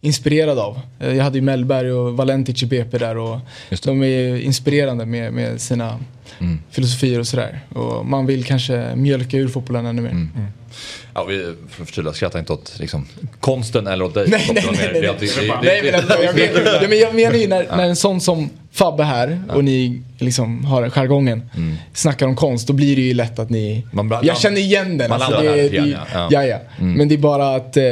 inspirerad av. Eh, jag hade ju Mellberg och Valentic i BP där och de är inspirerande med, med sina Mm. filosofier och sådär. Och man vill kanske mjölka ur fotbollen ännu mer. Mm. Ja, vi att förtydliga, skrattar inte åt liksom, konsten eller åt dig. Nej, nej, nej, Det det- det- men jag menar ju när, när en sån som Fabbe här och ni liksom har jargongen snackar om konst, då blir det ju lätt att ni... Mm. Man jag känner igen den. man alltså, det, det, grann, ja, ja. ja. Ja. ja. Men det är bara att, eh,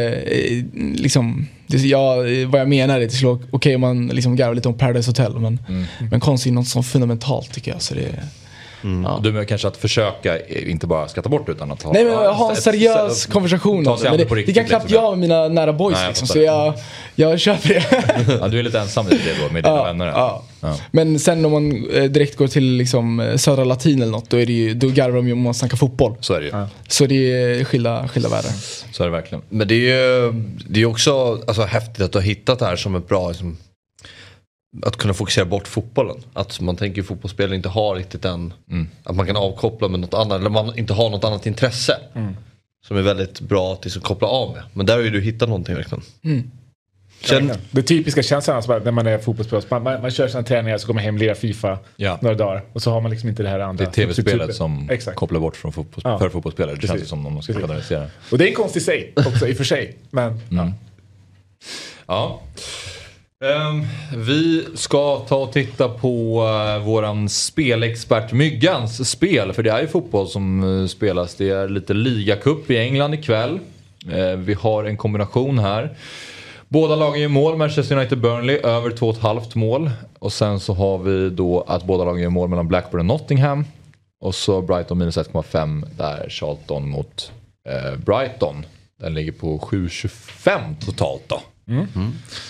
liksom, det, ja, vad jag menar är till okej om man liksom garvar lite om Paradise Hotel, men, Mm. men konst är något så fundamentalt tycker jag. Så det, ja. Du menar kanske att försöka, eh, inte bara skratta bort utan att ha... Nej men ha en seriös ett- konversation ta om sig det. det på det, kan knappt liksom. jag med mina nära boys Nej, jag liksom, så jag, jag köper det. Ja, du är lite ensam i det då med dina Ja, vänner? ja. Ja. Men sen om man eh, direkt går till liksom, eh, södra latin eller något, då, är det ju, då garvar de ju om man snackar fotboll. Så är det ju. Så det är skilda, skilda världar. Så är det verkligen. Men det är ju det är också alltså, häftigt att du har hittat det här som ett bra, liksom, att kunna fokusera bort fotbollen. Att man tänker ju fotbollsspelare inte har riktigt en, att man kan avkoppla med något annat, eller man inte har något annat intresse. Som är väldigt bra att liksom koppla av med. Men där har ju du hittat någonting verkligen. Känn, Verkligen. Det typiska känslan alltså, när man är fotbollsspelare. Man, man, man kör sina träningar så kommer man hem, lirar Fifa Ja. några dagar. Och så har man liksom inte det här Det andra. är tv-spelet som Exakt. kopplar bort från fotbolls- Ja. för fotbollsspelare. Det känns Precis. ju som om de ska generalisera. Och det är en konst i sig också i och för sig. Men ja. Ja. Ehm, vi ska ta och titta på eh, våran spelexpert Myggans spel. För det är ju fotboll som eh, spelas. Det är lite ligacup i England ikväll. Ehm, vi har en kombination här. Båda lagen gör mål. Manchester United Burnley över 2,5 mål. Och sen så har vi då att båda lagen gör mål mellan Blackburn och Nottingham. Och så Brighton minus 1,5 där Charlton mot eh, Brighton. Den ligger på 7,25 totalt då.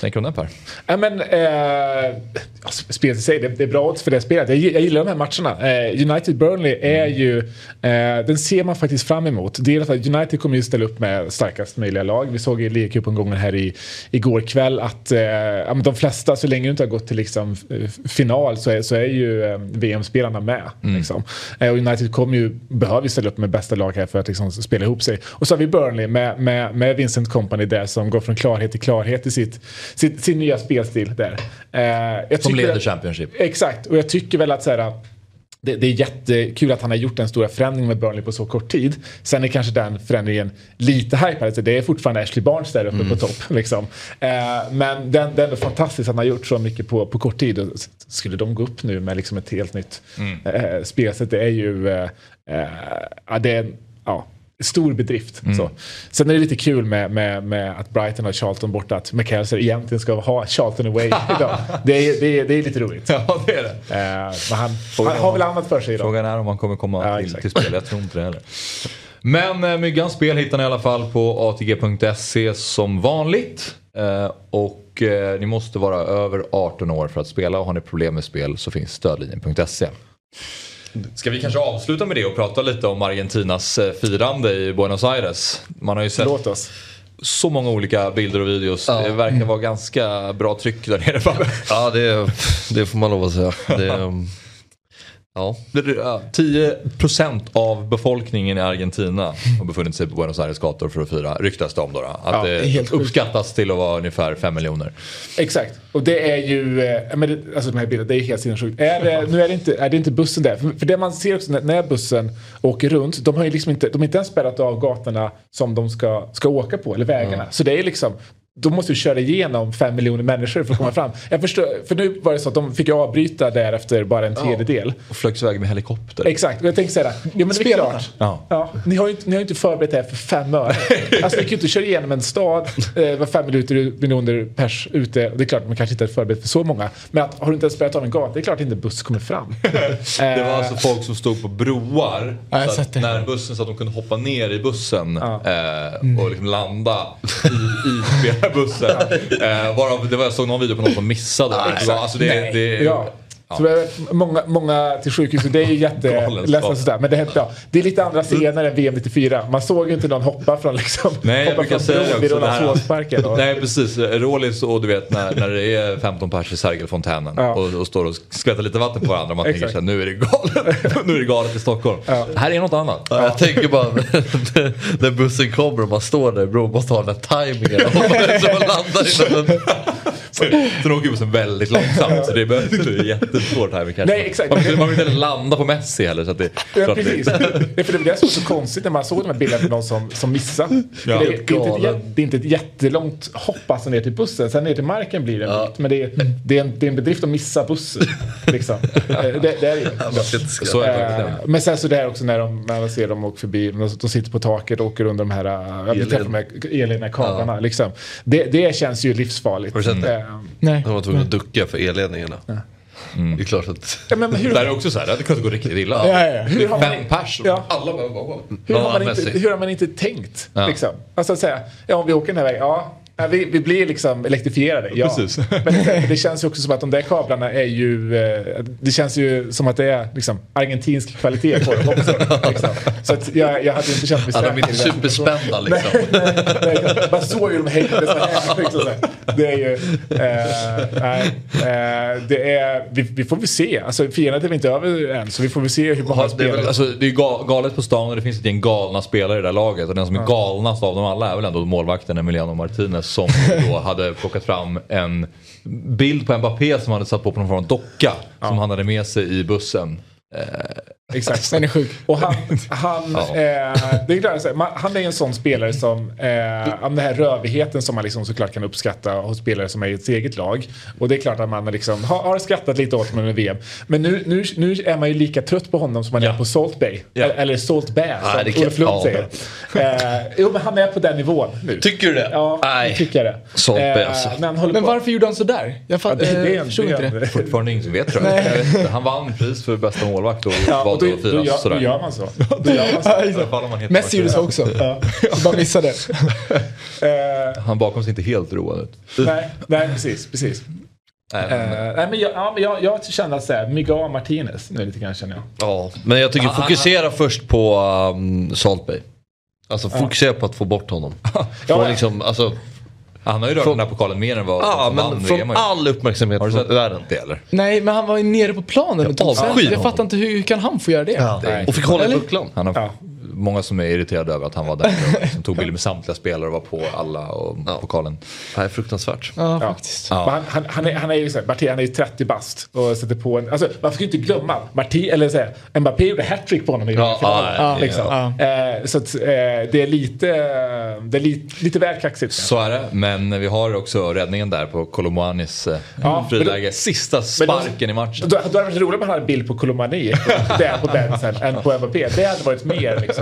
Tänker du om den Per? Ja, men, eh, alltså, spelet i sig, det, det är bra odds för det spelet. Jag, jag gillar de här matcherna. Eh, United-Burnley är ju, eh, den ser man faktiskt fram emot. Dels att United kommer ju ställa upp med starkast möjliga lag. Vi såg i ligacupen här i, igår kväll att eh, ja, de flesta, så länge du inte har gått till liksom, eh, final så är, så är ju eh, VM-spelarna med. Liksom. Eh, och United kommer ju, behöver ju ställa upp med bästa lag här för att liksom, spela ihop sig. Och så har vi Burnley med, med, med Vincent Company där som går från klarhet till klarhet i sitt, sitt, sin nya spelstil där. Eh, Som leder att- Championship. Exakt, och jag tycker väl att så här, det, det är jättekul att han har gjort den stora förändringen med Burnley på så kort tid. Sen är kanske den förändringen lite hypad. Så det är fortfarande Ashley Barnes där uppe på topp. Liksom. Eh, men den, den är fantastiskt att han har gjort så mycket på, på kort tid. Och skulle de gå upp nu med liksom ett helt nytt eh, spelsätt, det är ju... Eh, eh, ja, det är, ja, stor bedrift. Så. Sen är det lite kul med, med, med att Brighton har Charlton borta, att McAllister egentligen ska ha Charlton away idag. Det är, det, är, det är lite roligt. Ja, det är det. Eh, men han, han har väl annat för sig idag. Frågan är om han kommer komma Ja, till, till spel. Jag tror inte det heller. Men eh, Myggans spel hittar ni i alla fall på atg.se som vanligt. Eh, och eh, ni måste vara över 18 år för att spela och har ni problem med spel så finns stödlinjen.se. Ska vi kanske avsluta med det och prata lite om Argentinas eh, firande i Buenos Aires? Man har ju sett Låt oss. så många olika bilder och videos. Det verkar vara ganska bra tryck där nere. Fabbe. ja det, det får man lov att säga. Det, um, Ja. Det är, ja, 10% av befolkningen i Argentina har befunnit sig på Buenos Aires gator för att fira, ryktas det om då. Att Ja, det helt sjukt. uppskattas till att vara ungefär 5 miljoner. Exakt. Och det är ju, eh, men det, alltså de här bilderna, det är helt sinnessjukt. Är det, nu är det, inte, är det inte bussen där. För, för det man ser också när, bussen åker runt, de har ju liksom inte, de har inte ens spärrat av gatorna som de ska, ska åka på, eller vägarna. Så det är liksom, då måste du köra igenom fem miljoner människor för att komma fram. Jag förstår, för nu var det så att de fick avbryta där efter bara en tredjedel. Och flögs iväg med helikopter. Exakt, jag tänkte säga ja men det är Spelarna. klart. Ja. Ja, ni, har ju inte, ni har ju inte förberett det här för fem öre. Alltså ni kan ju inte köra igenom en stad, eh, var fem minuter miljoner pers ute. Och det är klart, man kanske inte är förberett för så många. Men att, har du inte ens spärrat av en gata, det är klart inte en buss kommer fram. Det var alltså folk som stod på broar. Ja, så att när bussen så att de kunde hoppa ner i bussen Ja. eh, och liksom landa i, i spelarbussen. Eh, varav, det var, jag såg någon video på någon som missade. det var, alltså det, det, Ja. Så det är många, många till sjukhus och det är ju jätteledsamt sådär. Men det, är- ja, det är lite andra scener än VM 94. Man såg ju inte någon hoppa från liksom, Nej, jag hoppa brukar från säga vid också det här. Och- Nej precis, Rålis och du vet när, när det är 15 pers i Sergelfontänen Ja. och, och står och skvätter lite vatten på varandra. Man tänker Exakt. så här, nu är det galet, nu är det galet i Stockholm. Här är något annat. Ja, jag tänker bara när bussen kommer och man står där, bro, måste ha den här tajmingen. Så man landar innan den... Sen åker bussen väldigt långsamt så det behöver inte jättesvår timing kanske. Nej, exakt. Man vill, man vill inte landa på Messi heller så att det, Ja, det- precis. Ja, för det var det som var så konstigt när man såg de här bilderna på någon som, som missade. Ja. det, är, det, är inte ett, det är inte ett jättelångt hopp alltså ner till bussen. Sen ner till marken blir det en bit. Men det är, det, är en, det är en bedrift att missa bussen. Liksom. Eh, det, det är det skratta. Så är det verkligen. Men sen så det här också när, de, när man ser dem åka förbi, de, de sitter på taket och åker under de här, eh, jag träffar de här elina kablarna. Liksom. Det, det känns ju livsfarligt. Har du sett det? Eh, Nej. De var tvungna att ducka för elledningarna. Det är klart att... ja, men hur, Där är också så här, det hade kunnat gå riktigt illa. Ja, ja, ja. Hur är har man- fem pers Ja. alla bara. Hur, har man inte, hur har man inte tänkt? Ja. Liksom? Alltså att säga, ja om vi åker den här vägen, ja. Ja, Vi, vi blir liksom elektrifierade, ja. Precis. Men det, det känns ju också som att de där kablarna är ju... eh, Det känns ju som att det är liksom argentinsk kvalitet på dem också. Liksom. Så att jag, jag hade inte känt mig Ja, de säker är superspända liksom. Nej, man såg ju dem hängande så här. Liksom så här. Det är ju... Eh, nej, eh, det är, vi, vi får väl se. Alltså firandet är väl inte över än så vi får väl se hur många Det är, spelare... väl, alltså, det är ga- galet på stan och det finns ett gäng galna spelare i det här laget. Och den som är galnast av dem alla är väl ändå målvakten Emiliano Martinez som då hade plockat fram en bild på Mbappé som han hade satt på på någon form av docka. Som han hade med sig i bussen. Exakt. Den är sjuk. Och han, han, eh, det är klart, man- han är en sån spelare som, eh, om den här rövigheten som man liksom såklart kan uppskatta hos spelare som är i ett eget lag. Och det är klart att man liksom har, har skrattat lite åt honom under VM. Men nu, nu, nu är man ju lika trött på honom som man är på Salt Bay. Ja. Eller, eller Salt Bay som det kan- Olof Lund ja. säger. Eh, jo men han är på den nivån nu. Tycker du det? Ja, Nej. Nej. tycker jag det. Salt Bay, alltså. han håller Men på- varför gjorde han sådär? Jag Ja, fatt, det, det är eh, förstod det inte det. Fortfarande ingen som vet tror jag. han vann pris för bästa målvakt och Ja, och då, då, firas gör, sådär. då gör man så. Då gör man så. Ja, Messi gjorde så också. Så bara missade. Eh, Han bakom ser inte helt road ut. nej, nej, precis. precis. Nej, men- Eh, nej, men jag, ja, jag, jag känner att säga Miguel Martinez nu lite grann känner jag. Ja, men jag tycker fokusera först på um, Salt Bay. Alltså fokusera på att få bort honom. Få Ja, liksom, alltså, Han har ju rört Från- den här pokalen mer än vad ja, men vann från VM. all uppmärksamhet Har du sett världen. det eller? Nej, men han var ju nere på planen. Jag honom. fattar inte hur, hur kan han få göra det? Nej. Och fick hålla i Eller? bucklan. Han har Ja. Många som är irriterade över att han var där och liksom tog bilder med samtliga spelare och var på alla och Ja. pokalen. Nej, fruktansvärt. Ja, Ja. faktiskt. Ja. Han, han, han, är, han är ju så här, Marti, han är ju 30 bast och sätter på en, alltså man ska ju inte glömma, Marti, eller så här, Mbappé gjorde hattrick på honom i Ja, finalen. ja, liksom. ja. Eh, så att, eh, det är lite, det är lite, lite väl kaxigt. Så är det, men vi har också räddningen där på Kolomuanis eh, Ja, friläge. Sista sparken i Då, matchen. då hade det varit roligare om han hade en bild på Kolomani där på bänken än på Mbappé. Det hade varit mer liksom,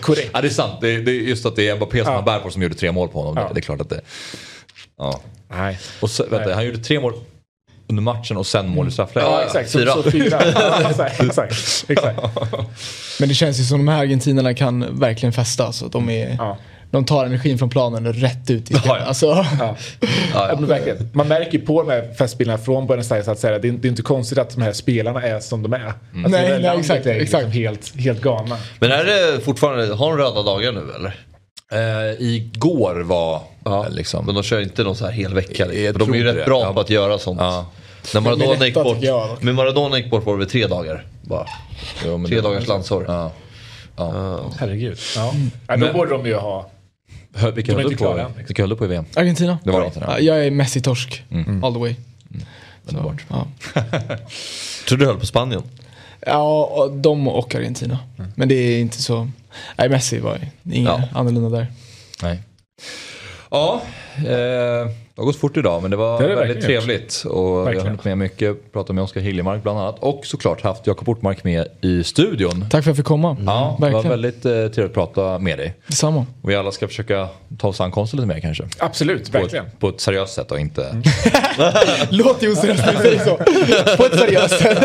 korrekt. Ja det är sant, det är, det är just att det är Mbappé som Ja. han bär på som gjorde tre mål på honom. Ja. Det är klart att det... Ja. Nej. Och så, vänta, han gjorde tre mål under matchen och sen mål i straffläge. Ja, exakt. Så, fyra. Så fyra. Ja, exakt, exakt, exakt. Men det känns ju som de här argentinarna kan verkligen festa. Så de, är, Ja. De tar energin från planen och rätt ut i spelet. Ja, ja. Alltså, Ja. Ja, men verkligen. Man märker ju på de här festbilderna från Buenos Aires att säga, det, är, det är inte konstigt att de här spelarna är som de är. Alltså, Nej, det här nej, landet exakt, är. Liksom helt, helt galna. Men är det fortfarande, har de röda dagar nu eller? Eh, igår var Ja, liksom... Men de kör inte någon så här hel vecka. Liksom. De är ju rätt det. bra Ja. på att göra sånt. Ja. När Maradona rätta, gick bort, jag. men Maradona gick bort var det tre dagar? Bara. Jo, men Tre det- dagars landsår. Ja. Herregud. Ja. Ja, då borde de ju ha... Hö- Vilka höll du på, liksom. vilka höll du på i VM? Argentina. Det var Argentina. Ja, jag är Messi-torsk. All the way. Underbart. Ja. Tror du höll på Spanien? ja, de och Argentina. Men det är inte så... Nej, Messi var inget Ja. annorlunda där. Nej. Ja, eh, det har gått fort idag men det var Det det väldigt verkligen trevligt. Och jag har Verkligen. hunnit med mycket, pratat med Oskar Hiljemark bland annat. Och såklart haft Jakob Ortmark med i studion. Tack för att jag fick komma. Ja, det var verkligen. väldigt eh, trevligt att prata med dig. Detsamma. Och vi alla ska försöka ta oss an konsten lite mer kanske. Absolut, På verkligen. ett, på ett seriöst sätt och inte Låt ju oseriöst när du säger så. På ett seriöst sätt.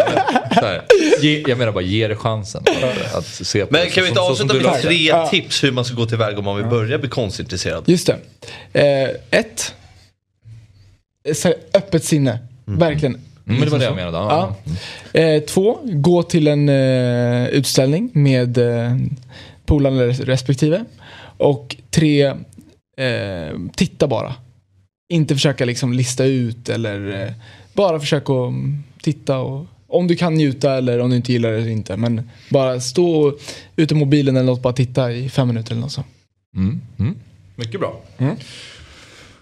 ge, Jag menar bara ge det chansen. Att, att se på Men det kan vi så- inte så som avsluta med det. tre tips hur man ska gå tillväga om man vill börja bli konstintresserad? Just det. Eh, ett. Så här, öppet sinne. Verkligen. Mm, men det var det jag menade. Ja. Ja. Eh, två, gå till en eh, utställning med eh, polarna res- respektive. Och tre, eh, titta bara. Inte försöka liksom lista ut eller eh, bara försöka mm, titta och om du kan njuta eller om du inte gillar det eller inte. Men bara stå ute mobilen eller något, bara titta i fem minuter eller något så. Mm. Mm. Mycket bra.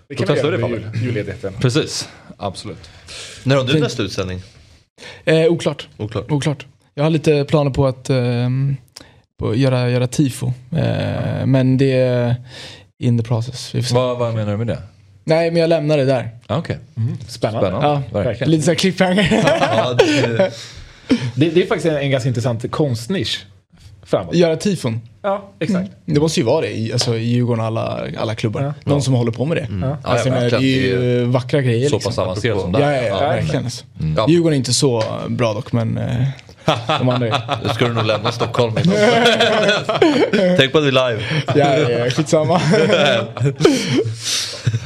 Det kan vi göra under jul, julledigheten. Precis, absolut. När har du nästa utställning? Eh, oklart. Oklart. Oklart. Jag har lite planer på att ehm, på göra, göra tifo. Eh, men det är in the process. Vad, vad menar du med det? Nej, men jag lämnar det där. Ah, Okej, Spännande. spännande. Ja, Verkligen. Lite såhär cliffhanger. Det, det är faktiskt en, en ganska intressant konstnisch framåt. göra tifon. Ja, exakt. Det måste ju vara det i, alltså, i Djurgården och alla, alla klubbar. Någon som håller på med det. ja, Alltså, menar, det är ju vackra grejer. Så liksom. pass avancerat som det Ja, ja, ja, verkligen. Alltså. Ja. Djurgården är inte så bra dock, men eh, de andra är. Nu ska du nog lämna Stockholm. Tänk på att vi är live. Ja, ja, ja, skitsamma.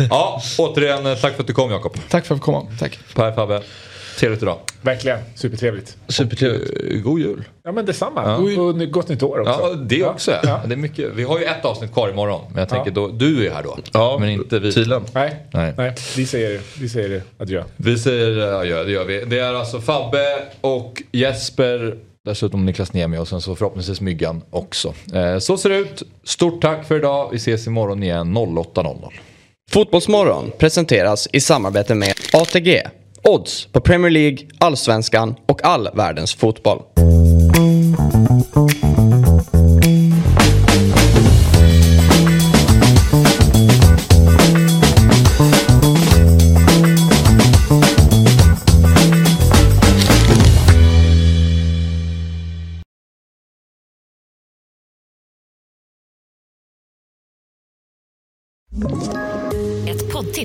Ja, återigen eh, tack för att du kom Jakob. Tack för att jag fick komma. Tack. Per Fabbe, trevligt idag. Verkligen. Supertrevligt. Supertrevligt. Eh, God jul. Ja, men detsamma. Och ny- gott nytt år också. Ja, det också. Ja. Det är mycket. Vi har ju ett avsnitt kvar imorgon. Men jag tänker, då, du är här då. Ja, men inte vi. Tydligen. Nej, Nej. Nej. Vi, säger, vi säger adjö. Vi säger adjö, det gör vi. Det är alltså Fabbe och Jesper. Dessutom Niklas Niemi och sen så förhoppningsvis Myggan också. Eh, så ser det ut. Stort tack för idag. Vi ses imorgon igen 08.00. Fotbollsmorgon presenteras i samarbete med ATG. Odds på Premier League, Allsvenskan och all världens fotboll.